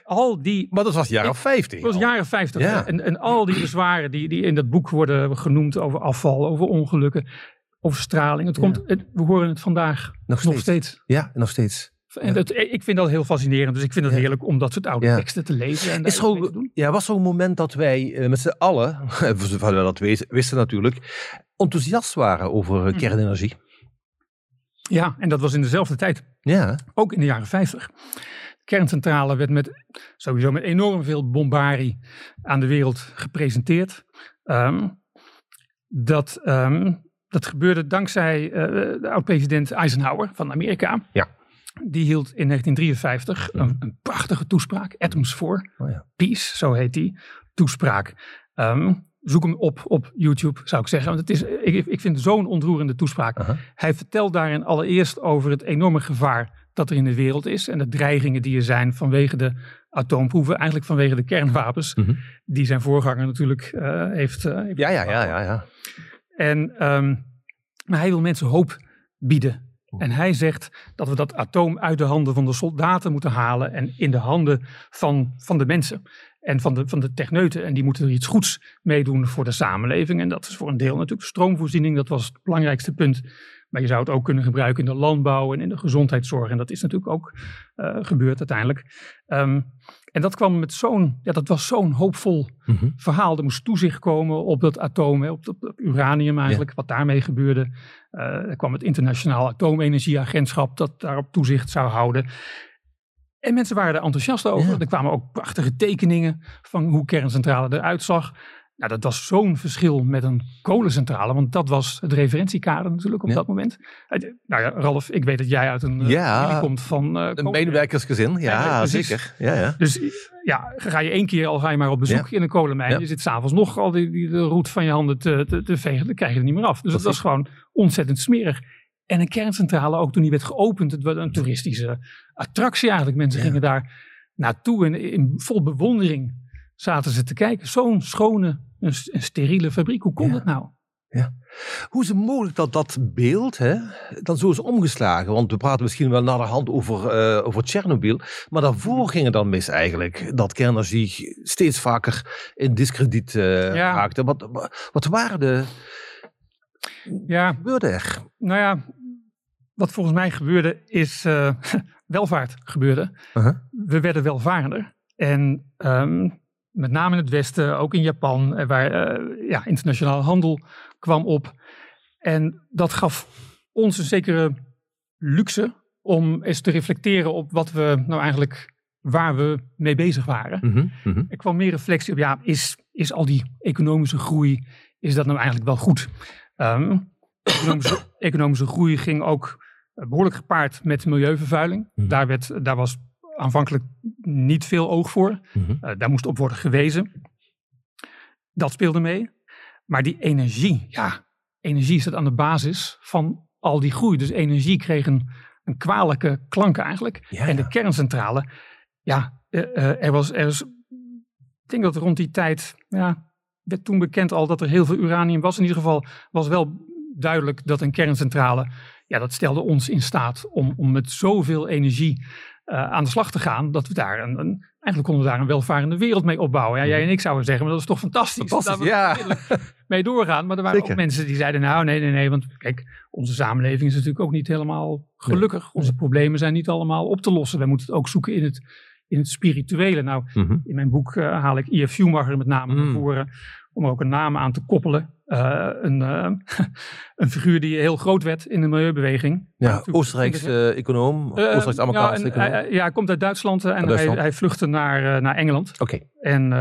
al die... Maar dat was jaren 50. Dat was jaren 50. Ja. En, en al die bezwaren die, die in dat boek worden genoemd over afval, over ongelukken, over straling. Het komt, het, we horen het vandaag nog steeds. nog steeds. Ja, nog steeds. En dat, ik vind dat heel fascinerend. Dus ik vind het ja. heerlijk om dat soort oude ja. teksten te lezen. En is zo, ja, was zo'n moment dat wij uh, met z'n allen, we dat wisten, wisten natuurlijk, enthousiast waren over uh, kernenergie? Ja, en dat was in dezelfde tijd. Ja. Ook in de jaren 50 kerncentrale werd met sowieso met enorm veel bombarie aan de wereld gepresenteerd. Um, dat, um, dat gebeurde dankzij uh, de oud-president Eisenhower van Amerika. Ja. Die hield in 1953 een, een, prachtige toespraak, Atoms for oh ja. Peace, zo heet die toespraak. Um, zoek hem op op YouTube, zou ik zeggen. Want het is, ik, ik vind zo'n ontroerende toespraak. Uh -huh. Hij vertelt daarin allereerst over het enorme gevaar dat er in de wereld is. En de dreigingen die er zijn vanwege de atoomproeven, eigenlijk vanwege de kernwapens, mm -hmm. die zijn voorganger natuurlijk uh, heeft, uh, heeft. ja, ja, ja, ja, ja. En, um, maar hij wil mensen hoop bieden. En hij zegt dat we dat atoom uit de handen van de soldaten moeten halen en in de handen van, van de mensen en van de, van de techneuten. En die moeten er iets goeds mee doen voor de samenleving. En dat is voor een deel natuurlijk stroomvoorziening. Dat was het belangrijkste punt maar je zou het ook kunnen gebruiken in de landbouw en in de gezondheidszorg. En dat is natuurlijk ook uh, gebeurd uiteindelijk. Um, en dat kwam met zo'n, ja, dat was zo'n hoopvol mm -hmm. verhaal. Er moest toezicht komen op dat atoom, op, op, op uranium eigenlijk, ja. wat daarmee gebeurde. Uh, er kwam het Internationaal Atoomenergieagentschap dat daarop toezicht zou houden. En mensen waren er enthousiast over. Ja. Er kwamen ook prachtige tekeningen van hoe kerncentrale eruit zag. Nou, dat was zo'n verschil met een kolencentrale, want dat was het referentiekader natuurlijk op ja. dat moment. Nou ja, Ralf, ik weet dat jij uit een ja, komt van... Uh, een medewerkersgezin, ja, ja zeker. Ja, ja. Dus ja, ga je één keer al ga je maar op bezoek in een kolenmijn. Je zit s'avonds nog al die, die, de roet van je handen te, te, te, vegen, dan krijg je er niet meer af. Dus dat, dat was gewoon ontzettend smerig. En een kerncentrale, ook toen die werd geopend, het was een toeristische attractie eigenlijk. Mensen gingen daar naartoe en in vol bewondering zaten ze te kijken. Zo'n schone, een, een, steriele fabriek. Hoe kon ja. dat nou? Ja. Hoe is het mogelijk dat dat beeld hè, dan zo is omgeslagen? Want we praten misschien wel naar de hand over, uh, over Tsjernobyl. Maar daarvoor ging het dan mis eigenlijk. Dat kernenergie steeds vaker in discrediet uh, ja. raakte. Wat, wat waren de... Ja. gebeurde er? Nou ja, wat volgens mij gebeurde is uh, welvaart gebeurde. Uh-huh. We werden welvarender. En ehm, met name in het Westen, ook in Japan, eh, waar uh, ja, internationale handel kwam op. En dat gaf ons een zekere luxe om eens te reflecteren op wat we nou eigenlijk, waar we mee bezig waren. Mm-hmm, mm-hmm. Er kwam meer reflectie op, ja, is, is al die economische groei, is dat nou eigenlijk wel goed? Um, economische, economische groei ging ook behoorlijk gepaard met milieuvervuiling. Mhm. Daar, werd, daar was aanvankelijk niet veel oog voor. Mhm. Uh, daar moest op worden gewezen. Dat speelde mee. Maar die energie, ja, energie zat aan de basis van al die groei. Dus energie kreeg een, een kwalijke klank eigenlijk. Ja, en de kerncentrale, ja, uh, uh, er was, er was, ik denk dat rond die tijd, ja, werd toen bekend al dat er heel veel uranium was. In ieder geval was wel duidelijk dat een kerncentrale, ja, dat stelde ons in staat om, om met zoveel energie uh, aan de slag te gaan, dat we daar een, een, eigenlijk konden we daar een welvarende wereld mee opbouwen. Ja, jij en ik zouden zeggen, maar dat is toch fantastisch. Fantastisch, ja. mee doorgaan. Maar er waren Zeker. ook mensen die zeiden, nou nee, nee, nee, want kijk, onze samenleving is natuurlijk ook niet helemaal gelukkig. Nee. Onze problemen zijn niet allemaal op te lossen. We moeten het ook zoeken in het, in het spirituele. Nou, Mm-hmm. in mijn boek uh, haal ik I.F. Schumacher met name Mm. naar voren, om er ook een naam aan te koppelen. Uh, een, uh, een figuur die heel groot werd in de milieubeweging. Ja, Oostenrijkse uh, econoom, Oostenrijks-Amerikaanse ja, econoom. ja, hij komt uit Duitsland en Duitsland. Hij, hij, vluchtte naar, naar Engeland. Oké. Okay. En,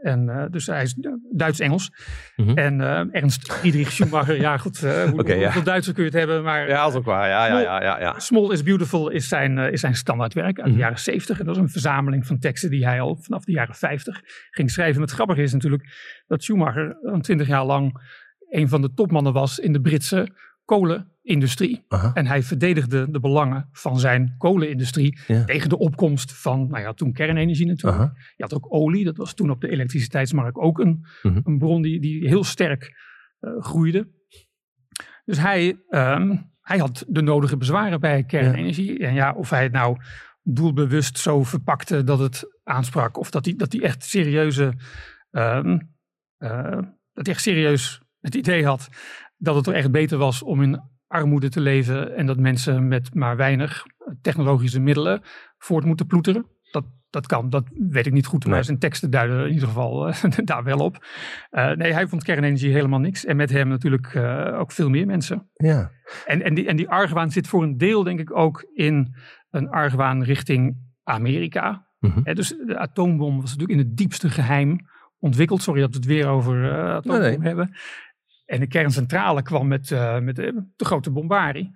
en dus hij is Duits-Engels. Mm-hmm. En Ernst Friedrich Schumacher, ja goed, hoe, okay, ja. hoeveel Duitser kun je het hebben? Maar, ja, dat is ook waar. Ja, ja, ja, ja, ja. Small is Beautiful is zijn, is zijn standaardwerk uit de jaren 70. En dat is een verzameling van teksten die hij al vanaf de jaren 50 ging schrijven. Het grappige is natuurlijk dat Schumacher een twintig jaar lang een van de topmannen was in de Britse kolenindustrie. Aha. En hij verdedigde de belangen van zijn kolenindustrie Ja. tegen de opkomst van, nou ja, toen kernenergie natuurlijk. Aha. Je had ook olie, dat was toen op de elektriciteitsmarkt ook een, Mhm. een bron die, die heel sterk uh, groeide. Dus hij, um, hij had de nodige bezwaren bij kernenergie. En ja, of hij het nou doelbewust zo verpakte dat het aansprak, of dat hij, dat hij echt serieuze, um, dat hij echt serieus het idee had dat het er echt beter was om in armoede te leven en dat mensen met maar weinig technologische middelen voort moeten ploeteren. Dat, dat kan, dat weet ik niet goed, maar Nee. zijn teksten duiden in ieder geval uh, daar wel op. Uh, nee, hij vond kernenergie helemaal niks. En met hem natuurlijk uh, ook veel meer mensen. Ja. En, en, die, en die argwaan zit voor een deel denk ik ook in een argwaan richting Amerika. Mhm. He, dus de atoombom was natuurlijk in het diepste geheim ontwikkeld. Sorry dat we het weer over uh, Nee, nee. hebben. En de kerncentrale kwam met, uh, met de, de, grote bombarie.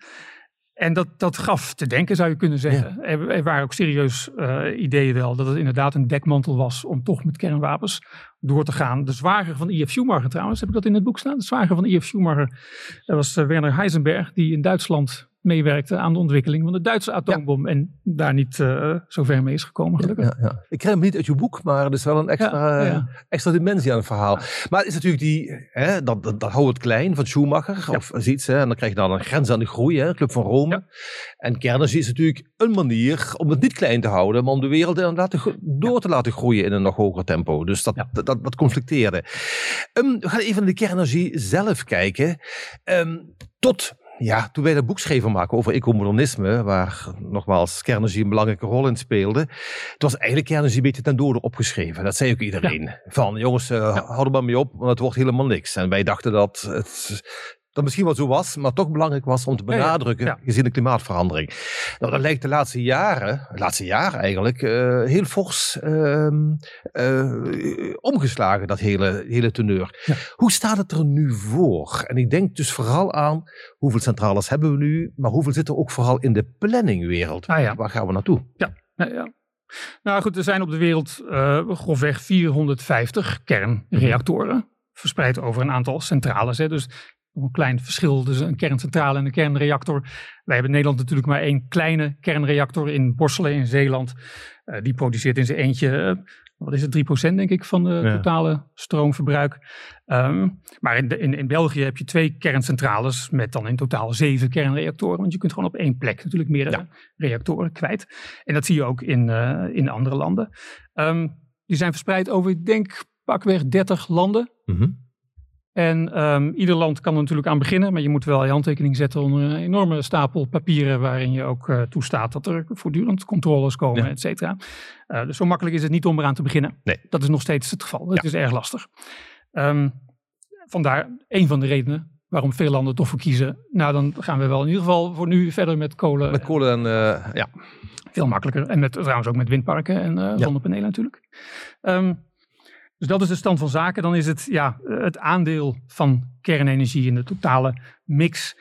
En dat, dat gaf te denken, zou je kunnen zeggen. Er, er, waren ook serieus uh, ideeën wel dat het inderdaad een dekmantel was om toch met kernwapens door te gaan. De zwager van I.F. Schumacher trouwens, heb ik dat in het boek staan? De zwager van I.F. Schumacher, dat was Werner Heisenberg, die in Duitsland meewerkte aan de ontwikkeling van de Duitse atoombom. Ja. En daar niet uh, zo ver mee is gekomen, gelukkig. Ja, ja, Ik krijg hem niet uit je boek, maar het is wel een extra, extra dimensie aan het verhaal. Maar het is natuurlijk die, hè, dat, dat, dat hou het klein van Schumacher of zoiets. Hè, en dan krijg je dan een grens aan de groei, hè, Club van Rome. En kernenergie is natuurlijk een manier om het niet klein te houden, maar om de wereld laten, door te laten groeien in een nog hoger tempo. Dus dat, dat, dat, dat conflicteerde. Um, we gaan even naar de kernenergie zelf kijken. Um, tot ja, toen wij dat boek schreven maken over ecomodernisme, waar nogmaals kernenergie een belangrijke rol in speelde, het was eigenlijk kernenergie een beetje ten dode opgeschreven. Dat zei ook iedereen. Ja. Van jongens, uh, ja. hou er maar mee op, want het wordt helemaal niks. En wij dachten dat het dat misschien wel zo was, maar toch belangrijk was om te benadrukken, ja, gezien de klimaatverandering. Nou, dat lijkt de laatste jaren, de laatste jaren eigenlijk, uh, heel fors uh, uh, omgeslagen, dat hele, hele teneur. Ja. Hoe staat het er nu voor? En ik denk dus vooral aan hoeveel centrales hebben we nu, maar hoeveel zit er ook vooral in de planningwereld? Ah, ja. Waar gaan we naartoe? Ja, ja, ja. Nou goed, er zijn op de wereld uh, grofweg 450 kernreactoren. Verspreid over een aantal centrales. Hè. Dus een klein verschil tussen een kerncentrale en een kernreactor. Wij hebben in Nederland natuurlijk maar één kleine kernreactor in Borselen in Zeeland. Uh, die produceert in zijn eentje, uh, wat is het, 3% denk ik van de ja. totale stroomverbruik. Um, maar in, de, in, in, België heb je twee kerncentrales met dan in totaal zeven kernreactoren. Want je kunt gewoon op één plek natuurlijk meerdere ja. reactoren kwijt. En dat zie je ook in, uh, in andere landen. Um, die zijn verspreid over, ik denk, pakweg 30 landen. Mm -hmm. En ehm, ieder land kan er natuurlijk aan beginnen, maar je moet wel je handtekening zetten onder een enorme stapel papieren waarin je ook uh, toestaat dat er voortdurend controles komen, ja. et cetera. Uh, dus zo makkelijk is het niet om eraan te beginnen. Nee. Dat is nog steeds het geval. Het is erg lastig. Um, vandaar een van de redenen waarom veel landen toch voor kiezen. Nou, dan gaan we wel in ieder geval voor nu verder met kolen. Met kolen en uh, ja. Veel makkelijker. En met, trouwens ook met windparken en uh, zonnepanelen natuurlijk. Um, dus dat is de stand van zaken. Dan is het ja, het aandeel van kernenergie in de totale mix.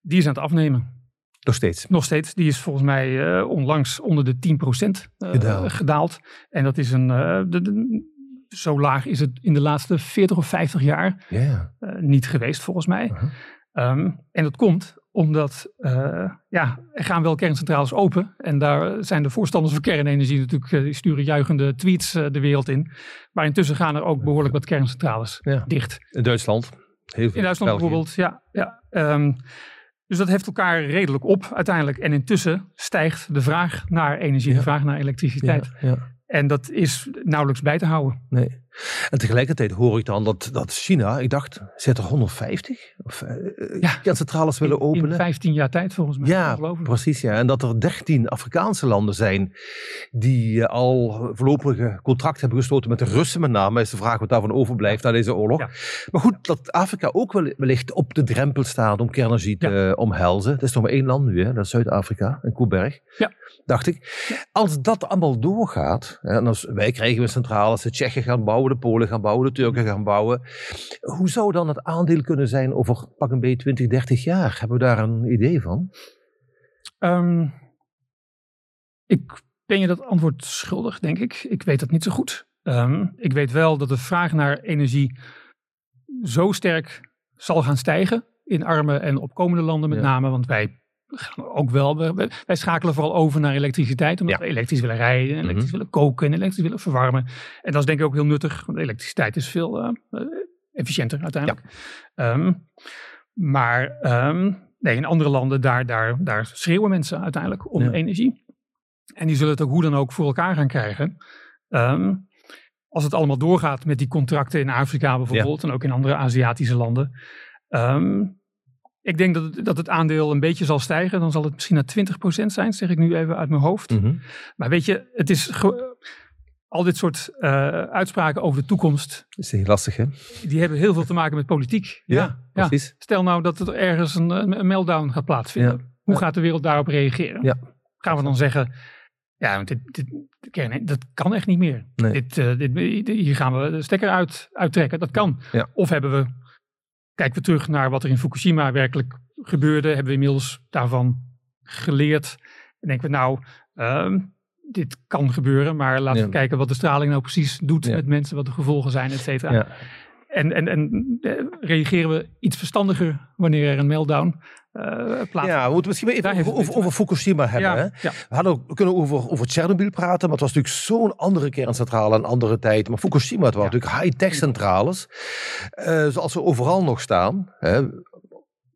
Die is aan het afnemen. Nog steeds? Nog steeds. Die is volgens mij uh, onlangs onder de 10% uh, gedaald. gedaald. En dat is een... Uh, de, de, zo laag is het in de laatste 40 of 50 jaar yeah. niet geweest, volgens mij. Uh-huh. Um, en dat komt omdat uh, ja, er gaan wel kerncentrales open. En daar zijn de voorstanders van kernenergie natuurlijk, uh, die sturen juichende tweets uh, de wereld in. Maar intussen gaan er ook behoorlijk wat kerncentrales ja. dicht. In Duitsland? Heel veel in Duitsland België. bijvoorbeeld, ja. ja um, dus dat heeft elkaar redelijk op uiteindelijk. En intussen stijgt de vraag naar energie, Ja. de vraag naar elektriciteit. Ja, ja. En dat is nauwelijks bij te houden. Nee. En tegelijkertijd hoor ik dan dat, dat China, ik dacht, zit er 150 of, uh, Ja. kerncentrales willen In, openen? in 15 jaar tijd volgens mij. Ja, precies. Ja. En dat er 13 Afrikaanse landen zijn die uh, al voorlopige contract hebben gesloten met de Russen met name. Is de vraag wat daarvan overblijft na deze oorlog. Ja. Maar goed, dat Afrika ook wel- wellicht op de drempel staat om kernenergie te omhelzen. Het is nog maar één land nu, hè? dat is Zuid-Afrika en Koeberg. Ja. Dacht ik. Als dat allemaal doorgaat, hè, en als wij krijgen weer centrales, de Tsjechen gaan bouwen, de Polen gaan bouwen, de Turken gaan bouwen. Hoe zou dan het aandeel kunnen zijn over pak een beetje 20, 30 jaar? Hebben we daar een idee van? Ehm, ik ben je dat antwoord schuldig, denk ik. Ik weet dat niet zo goed. Ehm, ik weet wel dat de vraag naar energie zo sterk zal gaan stijgen in arme en opkomende landen met Ja. name. Want wij ook wel, we- we- wij schakelen vooral over naar elektriciteit. Omdat Ja. we elektrisch willen rijden, en elektrisch Mhm. willen koken en elektrisch willen verwarmen. En dat is denk ik ook heel nuttig, want elektriciteit is veel eh, eh, efficiënter uiteindelijk. Ehm, maar ehm, nee, in andere landen, daar, daar, daar schreeuwen mensen uiteindelijk om Ja. energie. En die zullen het ook hoe dan ook voor elkaar gaan krijgen. Ehm, als het allemaal doorgaat met die contracten in Afrika bijvoorbeeld en ook in andere Aziatische landen. Ik denk dat het, dat het aandeel een beetje zal stijgen. Dan zal het misschien naar 20% zijn, zeg ik nu even uit mijn hoofd. Mhm. Maar weet je, het is al dit soort eh, uitspraken over de toekomst, Dat is heel lastig, hè? die hebben heel veel te maken met politiek. ja. precies. Stel nou dat er ergens een, een meltdown gaat plaatsvinden. Ja. Hoe gaat de wereld daarop reageren? Ja. Gaan we dan zeggen, ja, want dit, dit, dat kan echt niet meer. Nee. Dit, eh, dit, hier gaan we de stekker uit, uittrekken. Dat kan. Of hebben we, kijken we terug naar wat er in Fukushima werkelijk gebeurde. Hebben we inmiddels daarvan geleerd. En denken we nou, ehm, dit kan gebeuren. Maar laten Ja. we kijken wat de straling nou precies doet Ja. met mensen. Wat de gevolgen zijn, et cetera. Ja. En, en, en eh, reageren we iets verstandiger wanneer er een meltdown eh plaatsvindt? ja, we moeten misschien even over, over, over Fukushima hebben. Ja, Hè? ja. We, hadden, we kunnen over, over Tsjernobyl praten, maar het was natuurlijk zo'n andere kerncentrale, een andere tijd. Maar Fukushima, het waren Ja. natuurlijk high-tech centrales, eh, zoals ze overal nog staan. Hè?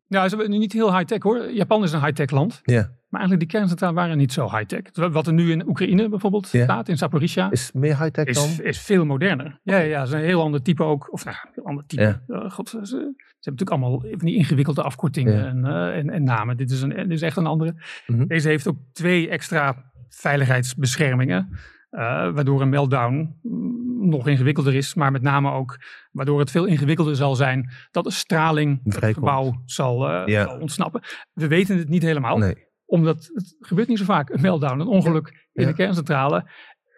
Nou, ze hebben niet heel high-tech hoor. Japan is een high-tech land. Ja. Maar eigenlijk die kerncentrales waren niet zo high-tech. Wat er nu in Oekraïne bijvoorbeeld staat, in Zaporizhia, Is meer high-tech dan? is veel moderner. Ja, ja, ja, ze is een heel ander type ook. Of nou, een heel ander type. Eh, God, ze, ze hebben natuurlijk allemaal van die ingewikkelde afkortingen en, eh, en, en namen. Dit is, een, dit is echt een andere. Mhm. Deze heeft ook twee extra veiligheidsbeschermingen. eh, waardoor een meltdown mm, nog ingewikkelder is. Maar met name ook waardoor het veel ingewikkelder zal zijn dat de straling het Vrijkomt. gebouw zal, eh, Ja. zal ontsnappen. We weten het niet helemaal Nee. Omdat het gebeurt niet zo vaak. Een meltdown, een ongeluk in de kerncentrale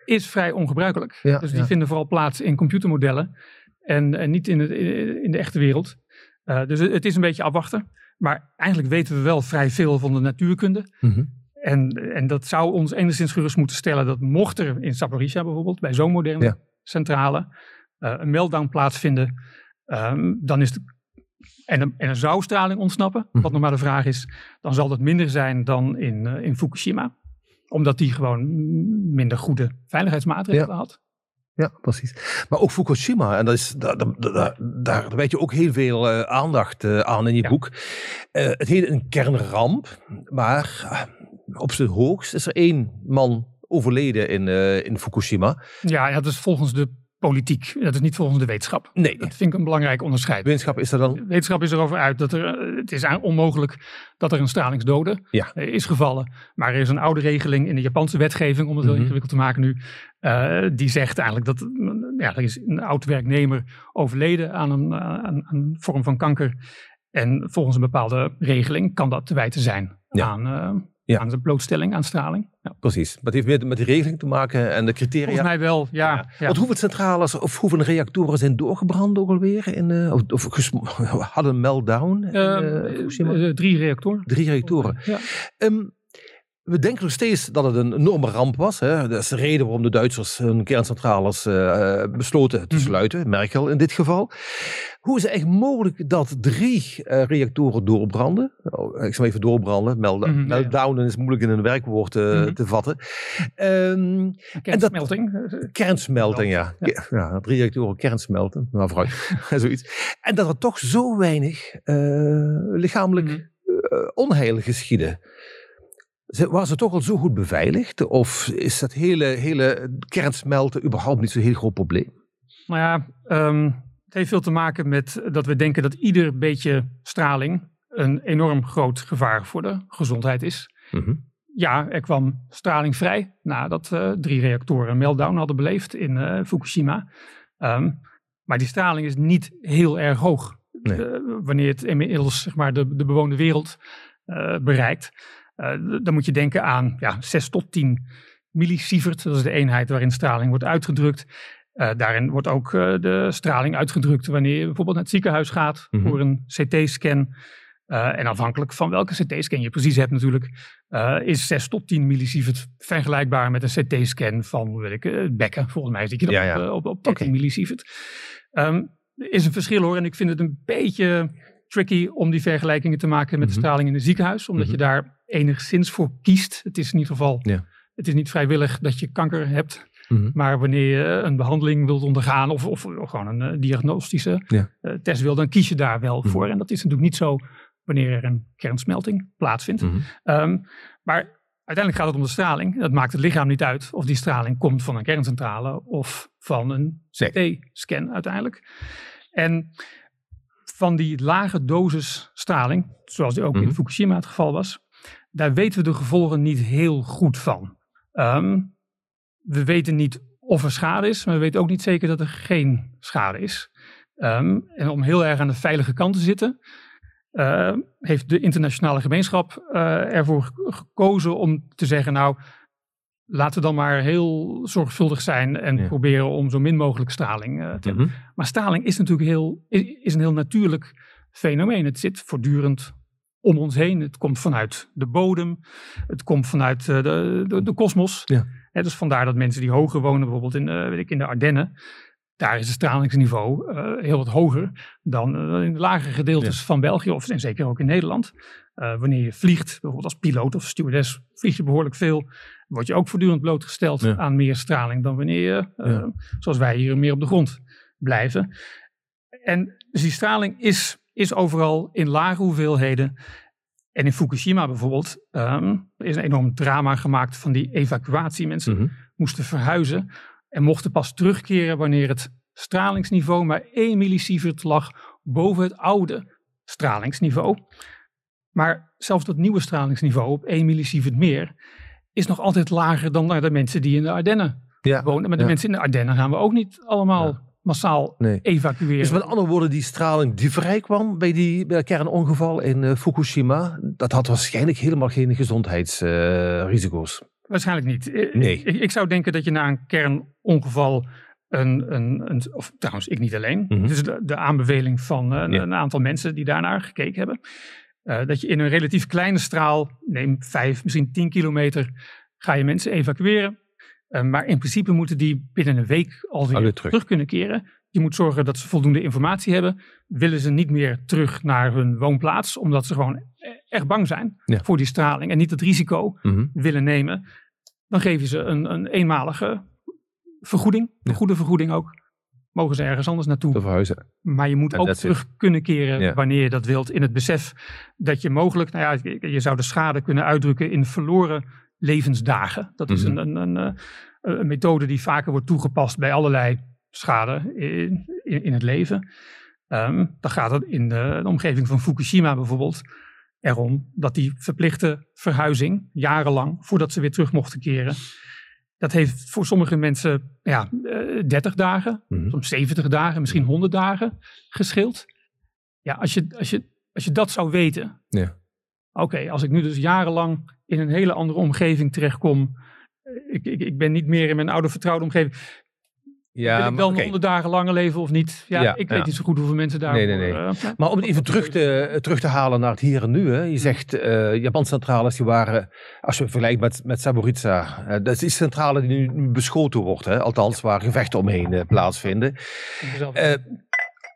is vrij ongebruikelijk. Dus die vinden vooral plaats in computermodellen en, en niet in, het, in de echte wereld. Eh, dus het, is een beetje afwachten. Maar eigenlijk weten we wel vrij veel van de natuurkunde. Mhm. En, en dat zou ons enigszins gerust moeten stellen dat mocht er in Zaporizhia bijvoorbeeld, bij zo'n moderne Ja. centrale, eh, een meltdown plaatsvinden, ehm, dan is de, en, er- en er zou straling ontsnappen, Mhm. wat nog maar de vraag is, dan zal dat minder zijn dan in, eh, in Fukushima. Omdat die gewoon minder goede veiligheidsmaatregelen Ja. had. Ja, precies. Maar ook Fukushima, en dat is, daar, daar, daar, weet je ook heel veel eh, aandacht eh, aan in je Ja. boek. Het heet een kernramp, maar op zijn hoogst is er één man overleden in, in Fukushima. Ja, ja, dus volgens de politiek. Dat is niet volgens de wetenschap. Nee. Dat vind ik een belangrijk onderscheid. Wetenschap is er dan? Wetenschap is erover uit dat er, eh, het is onmogelijk dat er een stralingsdode Ja. eh, is gevallen. Maar er is een oude regeling in de Japanse wetgeving, om het heel Mhm. ingewikkeld te maken nu, eh, die zegt eigenlijk dat mm, ja, er is een oud werknemer overleden aan een, aan, een vorm van kanker. En volgens een bepaalde regeling kan dat te wijten zijn Ja. aan, Ja. aan de blootstelling aan straling. Ja. Precies. Maar het heeft meer met die regeling te maken en de criteria. Volgens mij wel, ja. ja. Want hoeveel centrales of hoeveel reactoren zijn doorgebrand ook alweer? In, eh, of of hadden een meltdown? in, Eh, eh, eh, drie reactoren. Drie reactoren. Ja. We denken nog steeds dat het een enorme ramp was. Hè? Dat is de reden waarom de Duitsers hun kerncentrales eh, besloten te Mhm. sluiten. Merkel in dit geval. Hoe is het eigenlijk mogelijk dat drie eh, reactoren doorbranden? Oh, ik zal even doorbranden. Meld Mhm, ja, ja. Meltdown is moeilijk in een werkwoord eh, Mhm. te vatten. Ehm, Kernsmelting. kernsmelting, ja. Ja. ja. drie reactoren kernsmelten. Nou, vooruit. Zoiets. En dat er toch zo weinig lichamelijk eh, onheil Ze- Was het toch al zo goed beveiligd? Of is dat hele, hele kernsmelten überhaupt niet zo'n heel groot probleem? Nou ja, ehm, het heeft veel te maken met dat we denken dat ieder beetje straling een enorm groot gevaar voor de gezondheid is. Ja, er kwam straling vrij nadat eh, drie reactoren een meltdown hadden beleefd in eh, Fukushima. Ehm, maar die straling is niet heel erg hoog. Nee. Eh, wanneer het inmiddels zeg maar, de, de bewoonde wereld bereikt. Eh, dan moet je denken aan ja, 6 tot 10 millisievert. Dat is de eenheid waarin straling wordt uitgedrukt. Eh, daarin wordt ook eh, de straling uitgedrukt wanneer je bijvoorbeeld naar het ziekenhuis gaat Mhm. voor een CT-scan. En afhankelijk van welke CT-scan je precies hebt natuurlijk, is 6 tot 10 millisievert vergelijkbaar met een CT-scan van weet ik, het bekken. Volgens mij zit je dan Ja, ja. op, op, op 13 Oké. millisievert. Ehm, is een verschil hoor en ik vind het een beetje tricky om die vergelijkingen te maken met de Mhm. straling in het ziekenhuis. Omdat Mhm. je daar enigszins voor kiest. Het is in ieder geval Ja. het is niet vrijwillig dat je kanker hebt. Mhm. Maar wanneer je een behandeling wilt ondergaan of, of, of gewoon een eh, diagnostische Ja. eh, test wil, dan kies je daar wel Mhm. voor. En dat is natuurlijk niet zo wanneer er een kernsmelting plaatsvindt. Mhm. Ehm, maar uiteindelijk gaat het om de straling. Dat maakt het lichaam niet uit of die straling komt van een kerncentrale of van een CT-scan uiteindelijk. En van die lage dosis straling, zoals die ook in Fukushima het geval was, daar weten we de gevolgen niet heel goed van. Ehm, we weten niet of er schade is, maar we weten ook niet zeker dat er geen schade is. Ehm, en om heel erg aan de veilige kant te zitten, eh, heeft de internationale gemeenschap eh, ervoor ge- gekozen om te zeggen, nou, laten we dan maar heel zorgvuldig zijn en Ja. proberen om zo min mogelijk straling eh, te hebben. Mhm. Maar straling is natuurlijk heel, is, is een heel natuurlijk fenomeen. Het zit voortdurend om ons heen. Het komt vanuit de bodem. Het komt vanuit eh, de, de, de kosmos. Ja. Dus vandaar dat mensen die hoger wonen, bijvoorbeeld in, eh, weet ik, in de Ardennen, daar is het stralingsniveau eh, heel wat hoger dan in de lagere gedeeltes van België, of en zeker ook in Nederland. Wanneer je vliegt, bijvoorbeeld als piloot of stewardess, vlieg je behoorlijk veel. Word je ook voortdurend blootgesteld Ja. aan meer straling dan wanneer je, Ja. zoals wij hier, meer op de grond blijven. En dus die straling is, is overal in lage hoeveelheden. En in Fukushima bijvoorbeeld ehm, is een enorm drama gemaakt van die evacuatie. Mensen Mhm. moesten verhuizen en mochten pas terugkeren wanneer het stralingsniveau maar 1 millisievert lag boven het oude stralingsniveau. Maar zelfs dat nieuwe stralingsniveau op 1 millisievert meer is nog altijd lager dan naar de mensen die in de Ardennen Ja. wonen. Maar de Ja. mensen in de Ardennen gaan we ook niet allemaal Ja. Massaal Nee. evacueren. Dus met andere woorden, die straling die vrijkwam bij, die, bij dat kernongeval in eh, Fukushima, dat had waarschijnlijk helemaal geen gezondheidsrisico's. Waarschijnlijk niet. Eh, Nee. Ik, ik zou denken dat je na een kernongeval een, een, een of trouwens ik niet alleen, Mhm. dus de, de aanbeveling van eh, een, Ja. een aantal mensen die daarnaar gekeken hebben, eh, dat je in een relatief kleine straal, neem vijf, misschien tien kilometer, ga je mensen evacueren. Eh, maar in principe moeten die binnen een week alweer terug. terug. kunnen keren. Je moet zorgen dat ze voldoende informatie hebben. Willen ze niet meer terug naar hun woonplaats, omdat ze gewoon e- echt bang zijn Ja. voor die straling en niet het risico Mhm. willen nemen, dan geef je ze een, een eenmalige vergoeding, een Ja. goede vergoeding ook. Mogen ze ergens anders naartoe. Te verhuizen. Maar je moet En ook terug kunnen keren Ja. wanneer je dat wilt. In het besef dat je mogelijk, nou ja, je- je zou de schade kunnen uitdrukken in verloren levensdagen. Dat is Mhm. een, een, een, eh, een methode die vaker wordt toegepast bij allerlei schade in, in, in het leven. Ehm, dan gaat het in de, de omgeving van Fukushima bijvoorbeeld erom dat die verplichte verhuizing, jarenlang, voordat ze weer terug mochten keren, dat heeft voor sommige mensen ja, eh, 30 dagen, Mhm. soms 70 dagen, misschien 100 dagen gescheeld. Ja, als je, als je, als je dat zou weten. Ja. Oké, als ik nu dus jarenlang in een hele andere omgeving terechtkom. eh, Ik, ik, ik ben niet meer in mijn oude vertrouwde omgeving. Ja, Wil ik dan oké. 100 dagen langer leven of niet? Ja, Ja, ik weet ja. niet zo goed hoeveel mensen daar. Nee, nee, nee. Maar om het even terug te, terug te halen naar het hier en nu. Hè. Je zegt, eh Japanse centrales die waren, als je vergelijkt met, met Saboritsa, eh, dat is die centrale die nu, nu beschoten wordt. Hè. Althans, waar gevechten omheen eh, plaatsvinden. Eh,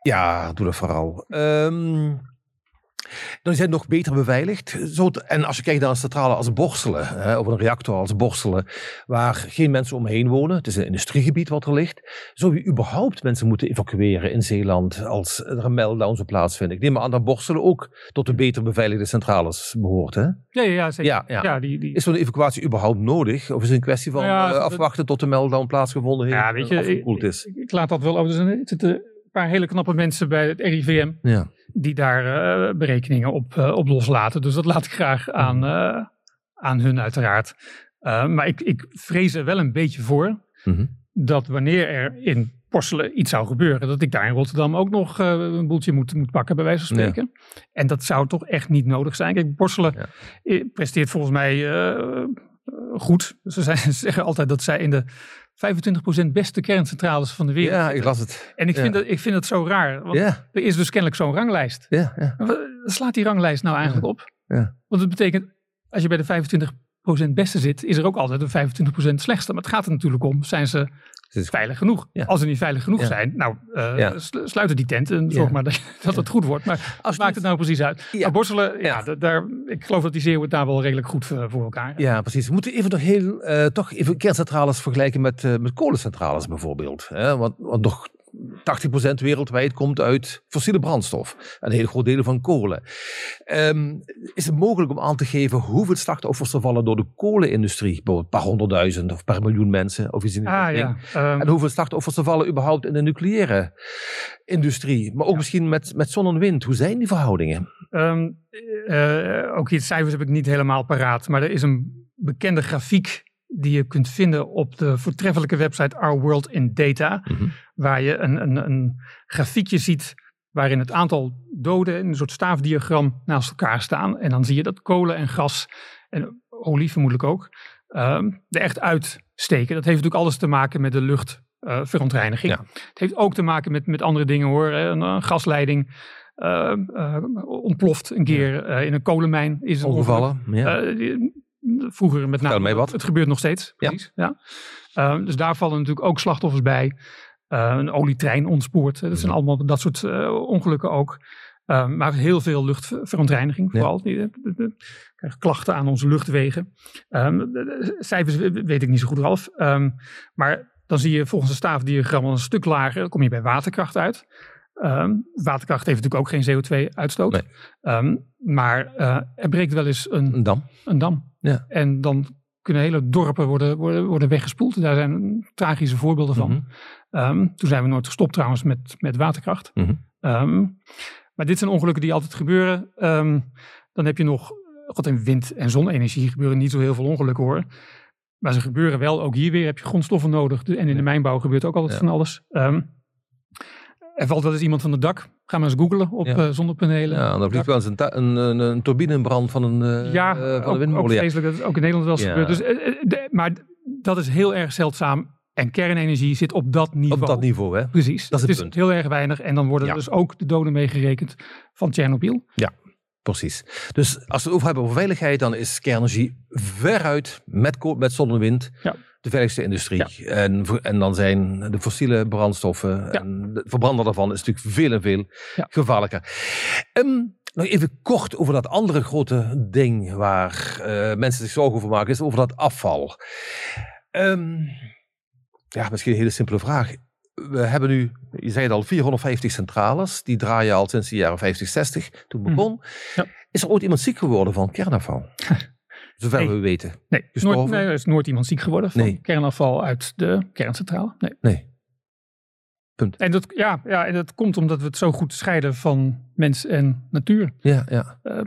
ja, doe dat vooral. Ehm, dan zijn nog beter beveiligd. Zo en als je kijkt naar een centrale als Borselen, hè, of een reactor als Borselen, waar geen mensen omheen wonen, het is een industriegebied wat er ligt, zou je überhaupt mensen moeten evacueren in Zeeland als er een meltdown zou plaatsvinden? Ik neem aan dat Borselen ook tot de beter beveiligde centrales behoort. Hè? ja, ja, ja, zeker. Ja, ja. ja, die, die, Is zo'n evacuatie überhaupt nodig? Of is het een kwestie van Nou ja, eh, afwachten tot de meltdown plaatsgevonden heeft Ja, weet je, en afgekoeld is? ik, ik laat dat wel over. Er er zitten een paar hele knappe mensen bij het RIVM Ja. Die daar eh, berekeningen op, eh, op loslaten. Dus dat laat ik graag aan, eh, aan hun uiteraard. Maar ik, ik vrees er wel een beetje voor Mhm. dat wanneer er in Porselen iets zou gebeuren, dat ik daar in Rotterdam ook nog een boeltje moet, moet pakken, bij wijze van Ja. spreken. En dat zou toch echt niet nodig zijn. Kijk, Porselen Ja. presteert volgens mij goed. Ze, zijn, ze zeggen altijd dat zij in de 25% beste kerncentrales van de wereld ja, ik las het. En ik, Ja. vind dat, ik vind dat zo raar. Want Ja, er is dus kennelijk zo'n ranglijst. ja, ja. Wat slaat die ranglijst nou eigenlijk op? Ja. Want het betekent, als je bij de 25% beste zit, is er ook altijd een 25% slechtste. Maar het gaat er natuurlijk om, zijn ze is- veilig genoeg? Ja. Als ze niet veilig genoeg Ja. zijn, nou, eh, sluiten die tent en zorg maar dat, dat het goed wordt. Maar Als maakt het nou precies uit? Maar Borselen, ja, Ja. da- daar, ik geloof dat die zeeuwen het daar wel redelijk goed voor, voor elkaar Ja, precies. We moeten even nog heel, eh, toch even kerncentrales vergelijken met, eh, met kolencentrales bijvoorbeeld. Hè? Want, want nog 80% wereldwijd komt uit fossiele brandstof. En heel groot delen van kolen. Ehm, is het mogelijk om aan te geven hoeveel slachtoffers er vallen door de kolenindustrie? Bijvoorbeeld een paar honderdduizend of per miljoen mensen of iets in die Ah richting. ja, ehm, En hoeveel slachtoffers er vallen überhaupt in de nucleaire industrie? Maar ook misschien met, met zon en wind. Hoe zijn die verhoudingen? Ehm, eh, ook hier de cijfers heb ik niet helemaal paraat. Maar er is een bekende grafiek die je kunt vinden op de voortreffelijke website Our World in Data. Mhm. Waar je een, een, een grafiekje ziet waarin het aantal doden in een soort staafdiagram naast elkaar staan. En dan zie je dat kolen en gas en olie vermoedelijk ook ehm, er echt uitsteken. Dat heeft natuurlijk alles te maken met de luchtverontreiniging. Ja. Het heeft ook te maken met, met andere dingen hoor. Hè. Een, een gasleiding eh, eh, ontploft een keer eh, in een kolenmijn. Is een. Ongevallen? Ja. Eh, vroeger met name. mij wat. Het gebeurt nog steeds. Ja. Precies, ja. Eh, dus daar vallen natuurlijk ook slachtoffers bij. Eh, een olietrein ontspoort. Dat zijn allemaal dat soort eh, ongelukken ook. Eh, maar heel veel luchtverontreiniging vooral. De- de- de- krijgen klachten aan onze luchtwegen. Ehm, de- de cijfers we- weet ik niet zo goed af. Ehm, maar dan zie je volgens een staafdiagram een stuk lager. Dan kom je bij waterkracht uit. Ehm, waterkracht heeft natuurlijk ook geen CO2-uitstoot. Nee. Ehm, maar eh, er breekt wel eens een Een dam? een dam. Ja. En dan kunnen hele dorpen worden, worden, worden weggespoeld. Daar zijn tragische voorbeelden van. Mhm. Ehm, toen zijn we nooit gestopt trouwens met, met waterkracht. Mhm. Maar dit zijn ongelukken die altijd gebeuren. Dan heb je nog, god in wind- en zonne-energie gebeuren niet zo heel veel ongelukken hoor. Maar ze gebeuren wel, ook hier weer heb je grondstoffen nodig. En in de mijnbouw gebeurt ook altijd Ja. van alles. Ehm, er valt wel eens iemand van het dak. Ga maar eens googlen op Ja. eh, zonnepanelen. Ja, dan vliegt wel eens een, een, een, een turbine in brand van een, eh, Ja, van ook, een ook windmolen. ja. vreselijk. Dat is ook in Nederland wel eens Ja. gebeurd. Dus, eh, de- maar dat is heel erg zeldzaam. En kernenergie zit op dat niveau. Op dat niveau, hè? Precies. Dat is het is punt. heel erg weinig. En dan worden Ja. dus ook de doden meegerekend van Tsjernobyl. Precies. Dus als we het over hebben over veiligheid, dan is kernenergie veruit met, met zon en wind Ja. De veiligste industrie. En, en dan zijn de fossiele brandstoffen en het verbranden daarvan is natuurlijk veel en veel gevaarlijker. Ehm, nog even kort over dat andere grote ding waar eh, mensen zich zorgen over maken, is over dat afval. Ehm, ja, misschien een hele simpele vraag. We hebben nu, je zei het al, 450 centrales. Die draaien al sinds de jaren 50, 60, toen Mhm. begon. Ja. Is er ooit iemand ziek geworden van kernafval? Zover Nee. we weten. Nee, is nooit, nee, er is nooit iemand ziek geworden van Nee. kernafval uit de kerncentrale. Nee. Nee. Punt. En dat, ja, ja, en dat komt omdat we het zo goed scheiden van mens en natuur. Ja, ja. Eh,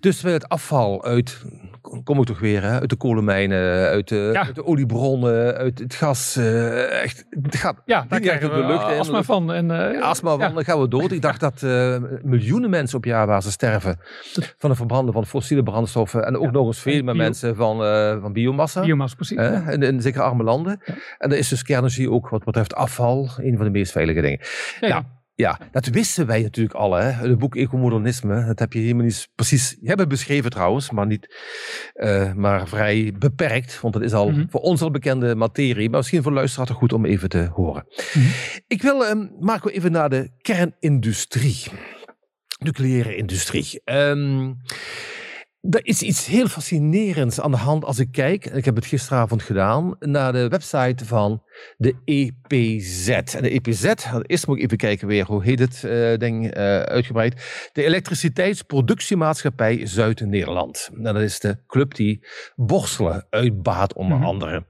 Dus terwijl het afval uit, kom ik toch weer, hè, uit de kolenmijnen, uit de, Ja. uit de oliebronnen, uit het gas, eh, echt, het gaat ja, daar krijgen uit de we lucht in. astma van. En, eh, astma, van, ja. dan gaan we dood. Ik dacht dat eh, miljoenen mensen op jaarbasis sterven van het verbranden van fossiele brandstoffen en ook nog eens veel meer mensen van, eh, van biomassa. Biomassa, precies. In, in zeker arme landen. En dan is dus kernenergie ook wat betreft afval een van de meest veilige dingen. Nou, Ja, dat wisten wij natuurlijk al. Hè. Het boek Ecomodernisme, dat heb je helemaal niet precies... Je hebt het beschreven trouwens, maar, niet, eh, maar vrij beperkt. Want het is al Mhm. voor ons al bekende materie. Maar misschien voor luisteraars goed om even te horen. Mhm. Ik wil, ehm Marco, even naar de kernindustrie. Nucleaire industrie. Ehm er is iets heel fascinerends aan de hand als ik kijk, en ik heb het gisteravond gedaan, naar de website van de EPZ. En de EPZ, eerst moet ik even kijken weer, hoe heet het eh, ding eh, uitgebreid? De Elektriciteitsproductiemaatschappij Zuid-Nederland. Nou, dat is de club die Borselen uitbaat onder Mhm. andere.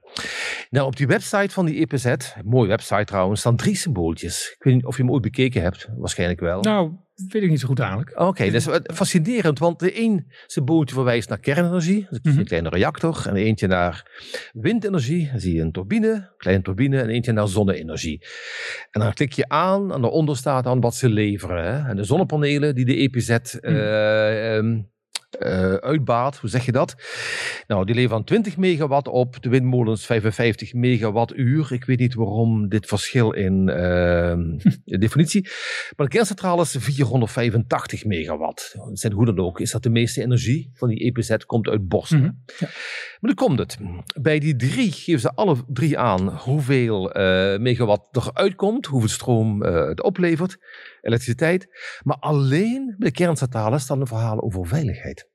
Nou, op die website van die EPZ, mooie website trouwens, staan drie symbooltjes. Ik weet niet of je hem ooit bekeken hebt, waarschijnlijk wel. Nou, weet ik niet zo goed eigenlijk. Oké, dat is fascinerend, want de een symbooltje verwijst naar kernenergie, Mhm. een kleine reactor, en eentje naar windenergie, dan zie je een turbine, kleine turbine, en eentje naar zonne-energie. En dan klik je aan, en daaronder staat dan wat ze leveren. Hè? En de zonnepanelen die de EPZ eh, ehm, eh, uitbaat, hoe zeg je dat? Nou, die leveren 20 megawatt op, de windmolens 55 megawattuur. Ik weet niet waarom dit verschil in de definitie. Maar de kerncentrales 485 megawatt. Dat zijn hoe dan ook, is dat de meeste energie van die EPZ komt uit Borselen. Mhm. Ja. Maar nu komt het. Bij die drie geven ze alle drie aan hoeveel eh, megawatt eruit komt, hoeveel stroom eh, het oplevert, elektriciteit. Maar alleen bij de kerncentrales staan er verhalen over veiligheid.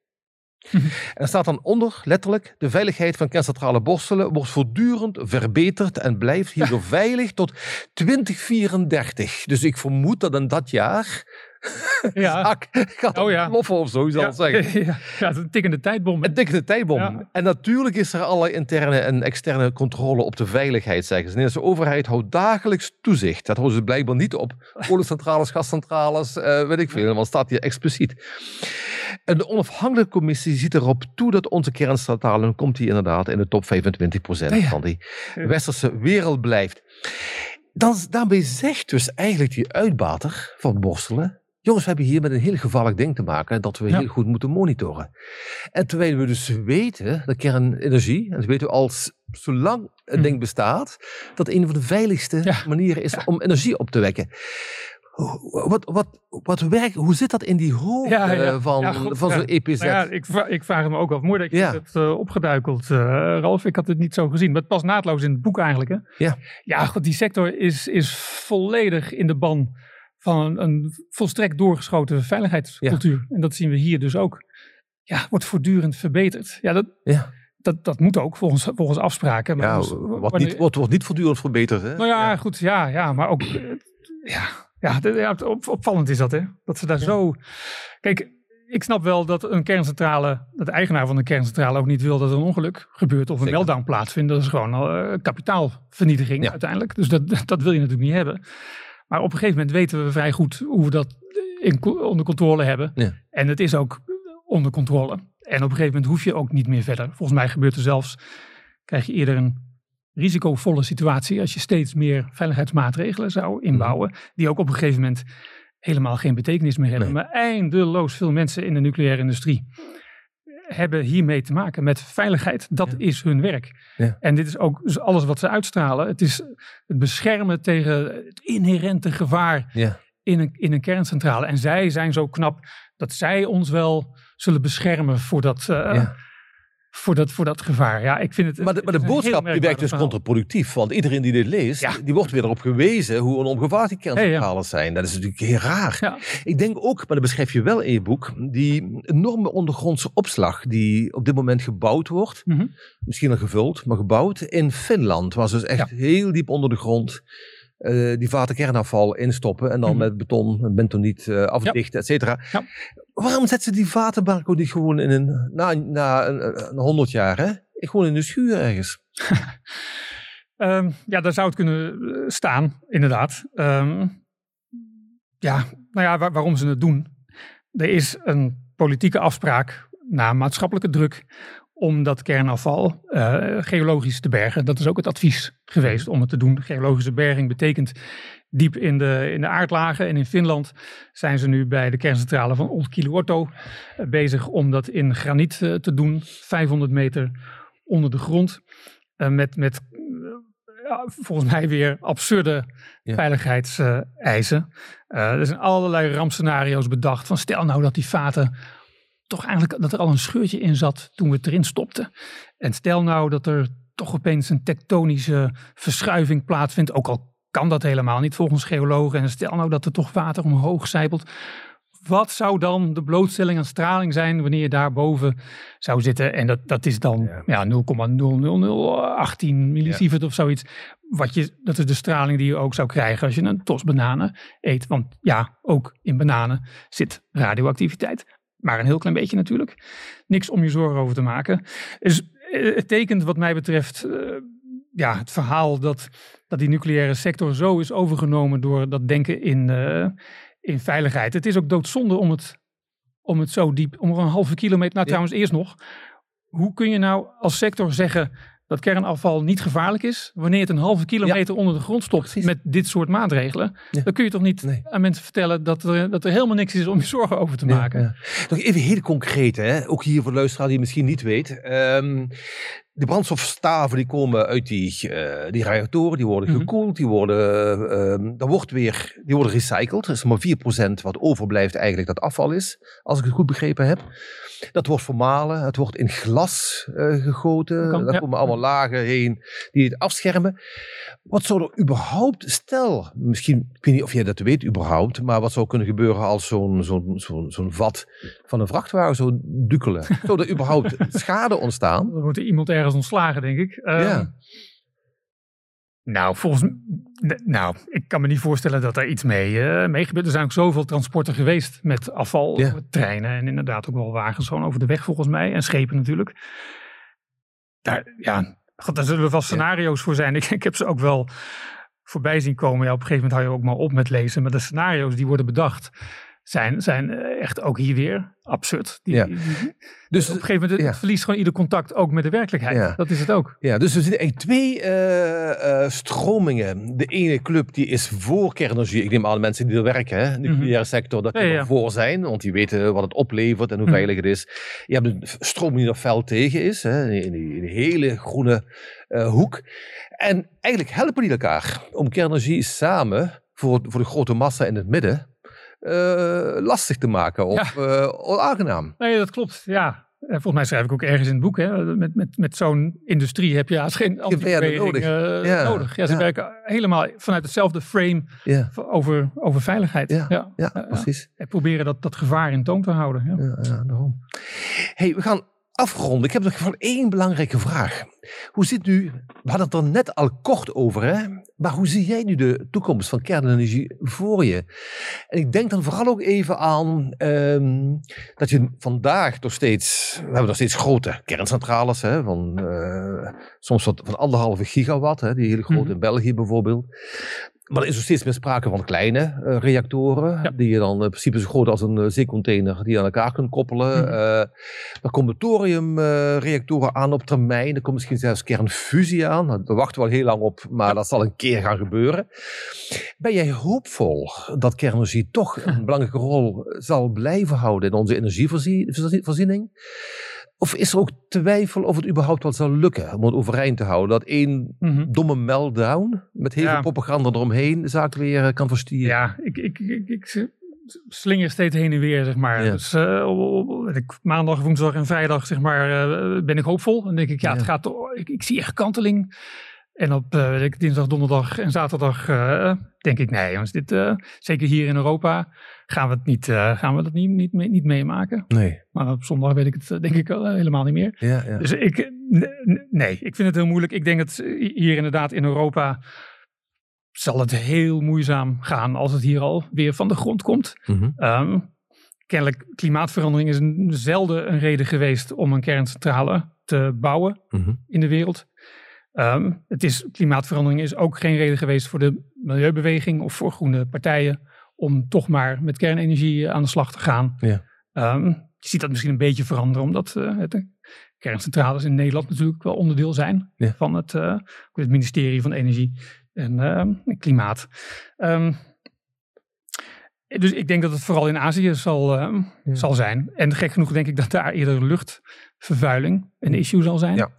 Mhm. En er staat dan onder, letterlijk, de veiligheid van kerncentrale Borselen wordt voortdurend verbeterd en blijft hierdoor veilig tot 2034. Dus ik vermoed dat in dat jaar Ja. gaat Oh ja. of zo, zal Ja, het zeggen. ja, ja, het is een tikkende tijdbom. hè. Een dikke tijdbom. Ja. En natuurlijk is er alle interne en externe controle op de veiligheid, zeggen ze. De Nederlandse overheid houdt dagelijks toezicht. Dat houden ze blijkbaar niet op kolencentrales, gascentrales, eh, weet ik veel. Want staat hier expliciet. En de onafhankelijke commissie ziet erop toe dat onze kerncentrale, komt die inderdaad in de top 25% Ja, ja. van die westerse wereld blijft. Dan, daarbij zegt dus eigenlijk die uitbater van Borselen, jongens, we hebben hier met een heel gevaarlijk ding te maken dat we Ja. heel goed moeten monitoren. En terwijl we dus weten, dat kernenergie, en dat weten we al s- zolang het Mhm. ding bestaat, dat een van de veiligste Ja. manieren is om energie op te wekken. Wat, wat, wat werkt, hoe zit dat in die hoofd Ja, ja. eh, van, Ja, goed, van zo'n. EPZ? Nou ja, ik, ik vraag me ook af. Mooi dat je het uh, opgeduikeld, uh, Ralf. Ik had het niet zo gezien. Maar het past naadloos in het boek eigenlijk. Hè? Ja. Ja, goed, die sector is, is volledig in de ban van een, een volstrekt doorgeschoten veiligheidscultuur. En dat zien we hier dus ook. Ja, wordt voortdurend verbeterd. Ja, dat, Ja. dat, dat moet ook volgens, volgens afspraken. Maar Ja, dus, wat wanneer- niet, wordt, wordt niet voortdurend verbeterd. Hè? nou ja, goed, ja, ja, maar ook, eh, ja, ja, op, opvallend is dat, hè? Dat ze daar zo, kijk, ik snap wel dat een kerncentrale, dat de eigenaar van een kerncentrale ook niet wil dat er een ongeluk gebeurt of een Zeker. meltdown plaatsvindt. Dat is gewoon uh, kapitaalvernietiging Ja. uiteindelijk. Dus dat, dat wil je natuurlijk niet hebben. Maar op een gegeven moment weten we vrij goed hoe we dat in, onder controle hebben. Ja. En het is ook onder controle. En op een gegeven moment hoef je ook niet meer verder. Volgens mij gebeurt er zelfs, krijg je eerder een risicovolle situatie als je steeds meer veiligheidsmaatregelen zou inbouwen, die ook op een gegeven moment helemaal geen betekenis meer hebben. Nee. Maar eindeloos veel mensen in de nucleaire industrie hebben hiermee te maken met veiligheid. Dat Ja. is hun werk. Ja. En dit is ook alles wat ze uitstralen. Het is het beschermen tegen het inherente gevaar Ja. in een, in een kerncentrale. En zij zijn zo knap dat zij ons wel zullen beschermen voor dat, uh, Ja. Voor dat, voor dat gevaar. Ja, ik vind het. Maar de, maar de een boodschap die werkt dus contraproductief. Want iedereen die dit leest, Ja. die wordt weer erop gewezen hoe ongevaarlijk die kerncentrales zijn. Dat is natuurlijk heel raar. Ja. Ik denk ook, maar dat beschrijf je wel in je boek, die enorme ondergrondse opslag die op dit moment gebouwd wordt. Mhm. Misschien al gevuld, maar gebouwd in Finland. Was dus echt heel diep onder de grond. eh, die vaten instoppen en dan Mhm. met beton, bentoniet uh, afdichten, et cetera. Waarom zetten ze die vatenbarco niet gewoon in een, na, na een, 100 jaar, hè? Gewoon in een schuur ergens? Ehm, ja, daar zou het kunnen staan, inderdaad. Ehm, ja, nou ja, waarom ze het doen. Er is een politieke afspraak na maatschappelijke druk om dat kernafval uh, geologisch te bergen. Dat is ook het advies geweest om het te doen. Geologische berging betekent diep in de, in de aardlagen. En in Finland zijn ze nu bij de kerncentrale van Olkiluoto uh, bezig om dat in graniet uh, te doen. 500 meter onder de grond. met met volgens mij weer absurde ja. veiligheidseisen. er zijn allerlei rampscenario's bedacht. Van stel nou dat die vaten toch eigenlijk dat er al een scheurtje in zat toen we het erin stopten. En stel nou dat er toch opeens een tektonische verschuiving plaatsvindt, ook al kan dat helemaal niet volgens geologen. En stel nou dat er toch water omhoog zijpelt. Wat zou dan de blootstelling aan straling zijn wanneer je daarboven zou zitten? En dat, dat is dan ja. ja 0,00018 millisievert ja. of zoiets. Wat je, dat is de straling die je ook zou krijgen als je een tos bananen eet. Want ja, ook in bananen zit radioactiviteit. Maar een heel klein beetje natuurlijk. Niks om je zorgen over te maken. Dus eh, het tekent wat mij betreft uh, ja, het verhaal dat, dat die nucleaire sector zo is overgenomen door dat denken in, uh, in veiligheid. Het is ook doodzonde om het, om het zo diep, om er een halve kilometer, nou trouwens eerst nog. Hoe kun je nou als sector zeggen, dat kernafval niet gevaarlijk is, wanneer het een halve kilometer onder de grond stopt met dit soort maatregelen, dan kun je toch niet aan mensen vertellen dat er, dat er helemaal niks is om je zorgen over te maken. Ja, Nog even heel concreet, hè? ook hier voor de luisteraar die misschien niet weet. Um, de brandstofstaven die komen uit die, uh, die reactoren, die worden mhm. gekoeld, die worden, uh, uh, wordt weer, die worden recycled. Er is maar 4% wat overblijft eigenlijk dat afval is, als ik het goed begrepen heb. Dat wordt vermalen, het wordt in glas uh, gegoten. Kan, Daar komen allemaal lagen heen die het afschermen. Wat zou er überhaupt, stel, misschien, ik weet niet of jij dat weet überhaupt, maar wat zou kunnen gebeuren als zo'n zo'n zo'n zo'n vat van een vrachtwagen zou dukkelen? zou er überhaupt schade ontstaan? Dan wordt er iemand ergens ontslagen, denk ik. Um, ja. Nou, volgens nou, ik kan me niet voorstellen dat daar iets mee, uh, mee gebeurt. Er zijn ook zoveel transporten geweest met afval, ja. treinen en inderdaad ook wel wagens gewoon over de weg volgens mij. En schepen natuurlijk. Daar, ja, daar zullen wel scenario's voor zijn. Ik, ik heb ze ook wel voorbij zien komen. Ja, op een gegeven moment hou je ook maar op met lezen. Maar de scenario's die worden bedacht zijn, zijn eh, echt ook hier weer absurd. Die, ja. dus op een gegeven moment ja. verliest gewoon ieder contact ook met de werkelijkheid. Ja. Dat is het ook. Ja, dus er eigenlijk twee uh, uh, stromingen. De ene club die is voor kernenergie. Ik neem de mensen die er werken, hè, de nucleaire mhm. sector, dat die er voor zijn. Want die weten wat het oplevert en hoe mhm. veilig het is. Je hebt een stroming die er fel tegen is. Hè, in, die, in die hele groene hoek. En eigenlijk helpen die elkaar om kernenergie samen voor, voor de grote massa in het midden lastig te maken of ja. uh, onaangenaam. Nee, dat klopt. Ja. En volgens mij schrijf ik ook ergens in het boek, hè, met, met, met zo'n industrie heb je haast geen antibeweging nodig. Uh, ja. nodig. Ja, ze werken helemaal vanuit hetzelfde frame over, over veiligheid. Ja, ja, precies. En proberen dat, dat gevaar in toon te houden. Ja. Ja, daarom. Hey, we gaan afronden. Ik heb nog van één belangrijke vraag. Hoe zit nu, we hadden het er net al kort over, hè? maar hoe zie jij nu de toekomst van kernenergie voor je? En ik denk dan vooral ook even aan um, dat je vandaag nog steeds, we hebben nog steeds grote kerncentrales, hè, van uh, soms wat, van anderhalve gigawatt, hè, die hele grote mm in België bijvoorbeeld. Maar er is nog steeds meer sprake van kleine uh, reactoren, die je dan in principe zo groot als een uh, zeecontainer die je aan elkaar kunt koppelen. Mm. Uh, er komen thoriumreactoren aan op termijn, er komt misschien zelfs kernfusie aan. Nou, daar wachten we al heel lang op, maar dat zal een keer gaan gebeuren. Ben jij hoopvol dat kernenergie toch een belangrijke rol zal blijven houden in onze energievoorziening? Of is er ook twijfel of het überhaupt wel zal lukken om het overeind te houden? Dat één mhm. domme meltdown met heel veel propaganda eromheen de zaak weer eh, kan verstieren? Ja, ik, ik, ik, ik slinger steeds heen en weer, zeg maar. Dus uh, maandag, woensdag en vrijdag, zeg maar, uh, ben ik hoopvol. En denk ik, ja, het gaat, ik, ik zie echt kanteling. En op uh, dinsdag, donderdag en zaterdag denk ik, nee jongens, dit, zeker hier in Europa gaan we, het niet, gaan we dat niet, niet, mee, niet meemaken. Nee. Maar op zondag weet ik het denk ik helemaal niet meer. Ja, ja. Dus ik, nee, ik vind het heel moeilijk. Ik denk dat hier inderdaad in Europa zal het heel moeizaam gaan als het hier al weer van de grond komt. Mm um, kennelijk, klimaatverandering is een, zelden een reden geweest om een kerncentrale te bouwen mm -hmm. in de wereld. Ehm, het is, klimaatverandering is ook geen reden geweest voor de milieubeweging of voor groene partijen om toch maar met kernenergie aan de slag te gaan. Ja. Ehm, je ziet dat misschien een beetje veranderen, omdat uh, het, kerncentrales in Nederland natuurlijk wel onderdeel zijn Ja. van het, uh, het ministerie van Energie en uh, Klimaat. Um, dus ik denk dat het vooral in Azië zal, ja. zal zijn. En gek genoeg denk ik dat daar eerder luchtvervuiling een issue zal zijn ja.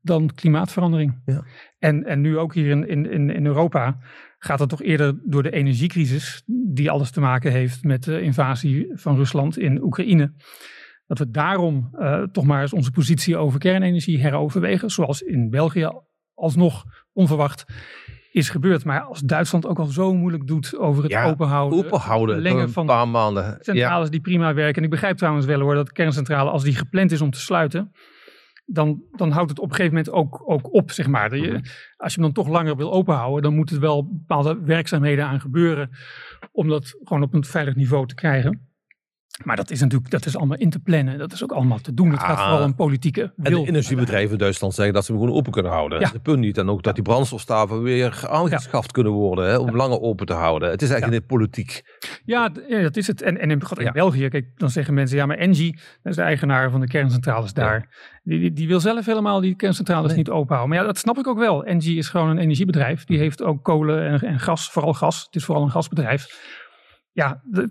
dan klimaatverandering. Ja. En, en nu ook hier in, in, in Europa gaat het toch eerder door de energiecrisis, die alles te maken heeft met de invasie van Rusland in Oekraïne. Dat we daarom uh, toch maar eens onze positie over kernenergie heroverwegen, zoals in België alsnog onverwacht is gebeurd. Maar als Duitsland ook al zo moeilijk doet over het ja, openhouden, openhouden van een paar maanden. centrales ja. die prima werken. En ik begrijp trouwens wel hoor dat kerncentrale, als die gepland is om te sluiten, dan, dan houdt het op een gegeven moment ook, ook op, zeg maar. Dat je, Mhm. als je hem dan toch langer wil openhouden, dan moeten er wel bepaalde werkzaamheden aan gebeuren om dat gewoon op een veilig niveau te krijgen. Maar dat is natuurlijk, dat is allemaal in te plannen. Dat is ook allemaal te doen. Het gaat vooral om politieke En wil. de energiebedrijven in Duitsland zeggen dat ze hem gewoon open kunnen houden. Ja. Dat punt niet. En ook dat die brandstofstaven weer aangeschaft kunnen worden hè, om langer open te houden. Het is eigenlijk ja. politiek. Ja, dat is het. En, en in. België, kijk, dan zeggen mensen, ja, maar Engie, dat is de eigenaar van de kerncentrales daar. Die, die, die wil zelf helemaal die kerncentrales Nee. niet openhouden. Maar ja, dat snap ik ook wel. Engie is gewoon een energiebedrijf. Die heeft ook kolen en, en gas, vooral gas. Het is vooral een gasbedrijf. Ja, de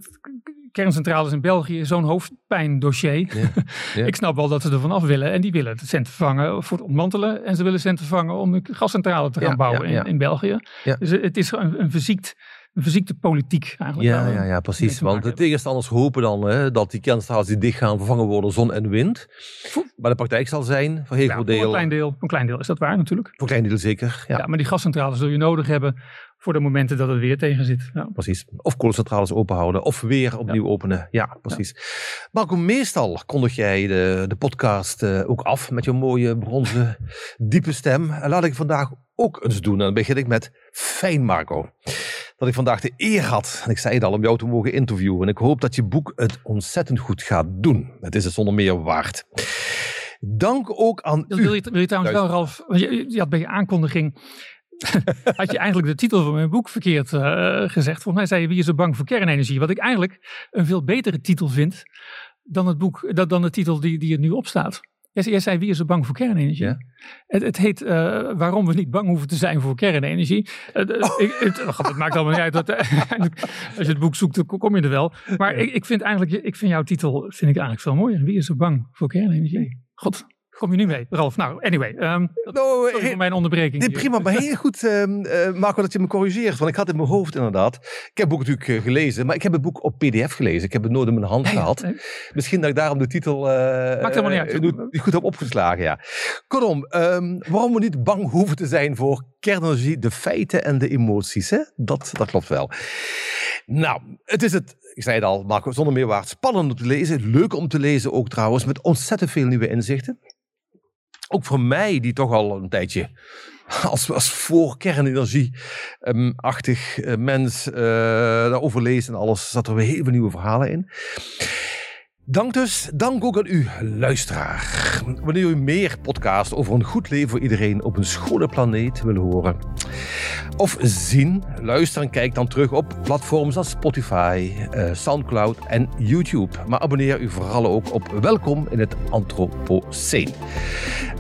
kerncentrales in België zo'n hoofdpijndossier. Ja. ik snap wel dat ze er vanaf willen. En die willen centen vangen voor het ontmantelen. En ze willen centen vangen om een gascentrale te gaan Ja, bouwen. In, in België. Dus het is een, een, verziekt, een verziekte politiek eigenlijk. Ja, ja, ja, precies. Want de tegenstanders hopen dan hè, dat die kerncentrales die dicht gaan vervangen worden zon en wind. Maar de praktijk zal zijn, voor heel Ja, veel voor deel, een klein deel. Voor een klein deel is dat waar natuurlijk. voor een klein deel zeker. Ja, Ja. maar die gascentrales zul je nodig hebben voor de momenten dat het weer tegen zit. Ja. precies. Of kolencentrales openhouden, of weer opnieuw openen. Ja, precies. Marco, meestal kondig jij de, de podcast eh, ook af met je mooie bronzen, diepe stem. En laat ik vandaag ook eens doen. En dan begin ik met Fijn, Marco. Dat ik vandaag de eer had, en ik zei het al, om jou te mogen interviewen. En ik hoop dat je boek het ontzettend goed gaat doen. Het is het zonder meer waard. Dank ook aan Wil, u. wil je, wil je trouwens wel, Ralf, je had bij je aankondiging, had je eigenlijk de titel van mijn boek verkeerd eh, gezegd. Volgens mij zei je, wie is er bang voor kernenergie? Wat ik eigenlijk een veel betere titel vind dan het boek, dan, dan de titel die, die er nu op staat. Jij, zei- jij zei, wie is er bang voor kernenergie? Ja. Het, het heet eh, Waarom we niet bang hoeven te zijn voor kernenergie. Eh, ik, het, oh god, het maakt allemaal niet uit. Dat, als je het boek zoekt, dan kom je er wel. Maar ik, ik vind eigenlijk, ik vind jouw titel vind ik eigenlijk veel mooier. Wie is er bang voor kernenergie? God, kom je nu mee, Ralf? Nou, anyway. ehm, dat, Nou, sorry voor mijn onderbreking. Nee, hier. prima, maar heel goed, ehm, eh, Marco, dat je me corrigeert. Want ik had in mijn hoofd inderdaad. Ik heb het boek natuurlijk eh, gelezen, maar ik heb het boek op PDF gelezen. Ik heb het nooit in mijn hand gehad. nee. Misschien dat ik daarom de titel eh, Maakt helemaal niet uit. goed heb opgeslagen. Ja. Kortom, ehm, waarom we niet bang hoeven te zijn voor kernenergie, de feiten en de emoties. Hè? Dat, dat klopt wel. Nou, het is het. Ik zei het al, Marco, zonder meer waard. Spannend om te lezen. Leuk om te lezen ook trouwens. Met ontzettend veel nieuwe inzichten. Ook voor mij, die toch al een tijdje als, als voor kernenergie-achtig eh, mens eh daarover leest en alles, zat er weer heel veel nieuwe verhalen in. Dank dus, dank ook aan u, luisteraar. Wanneer u meer podcast over een goed leven voor iedereen op een schone planeet wil horen of zien, luister en kijk dan terug op platforms als Spotify, eh, Soundcloud en YouTube. Maar abonneer u vooral ook op Welkom in het Anthropoceen.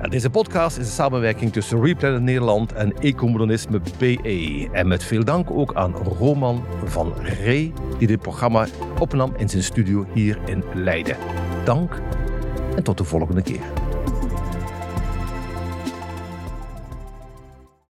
En Deze podcast is een samenwerking tussen Replanet Nederland en Ecomodernisme BE. En met veel dank ook aan Roman van Ree, die dit programma opnam in zijn studio hier in Leiden. Dank en tot de volgende keer.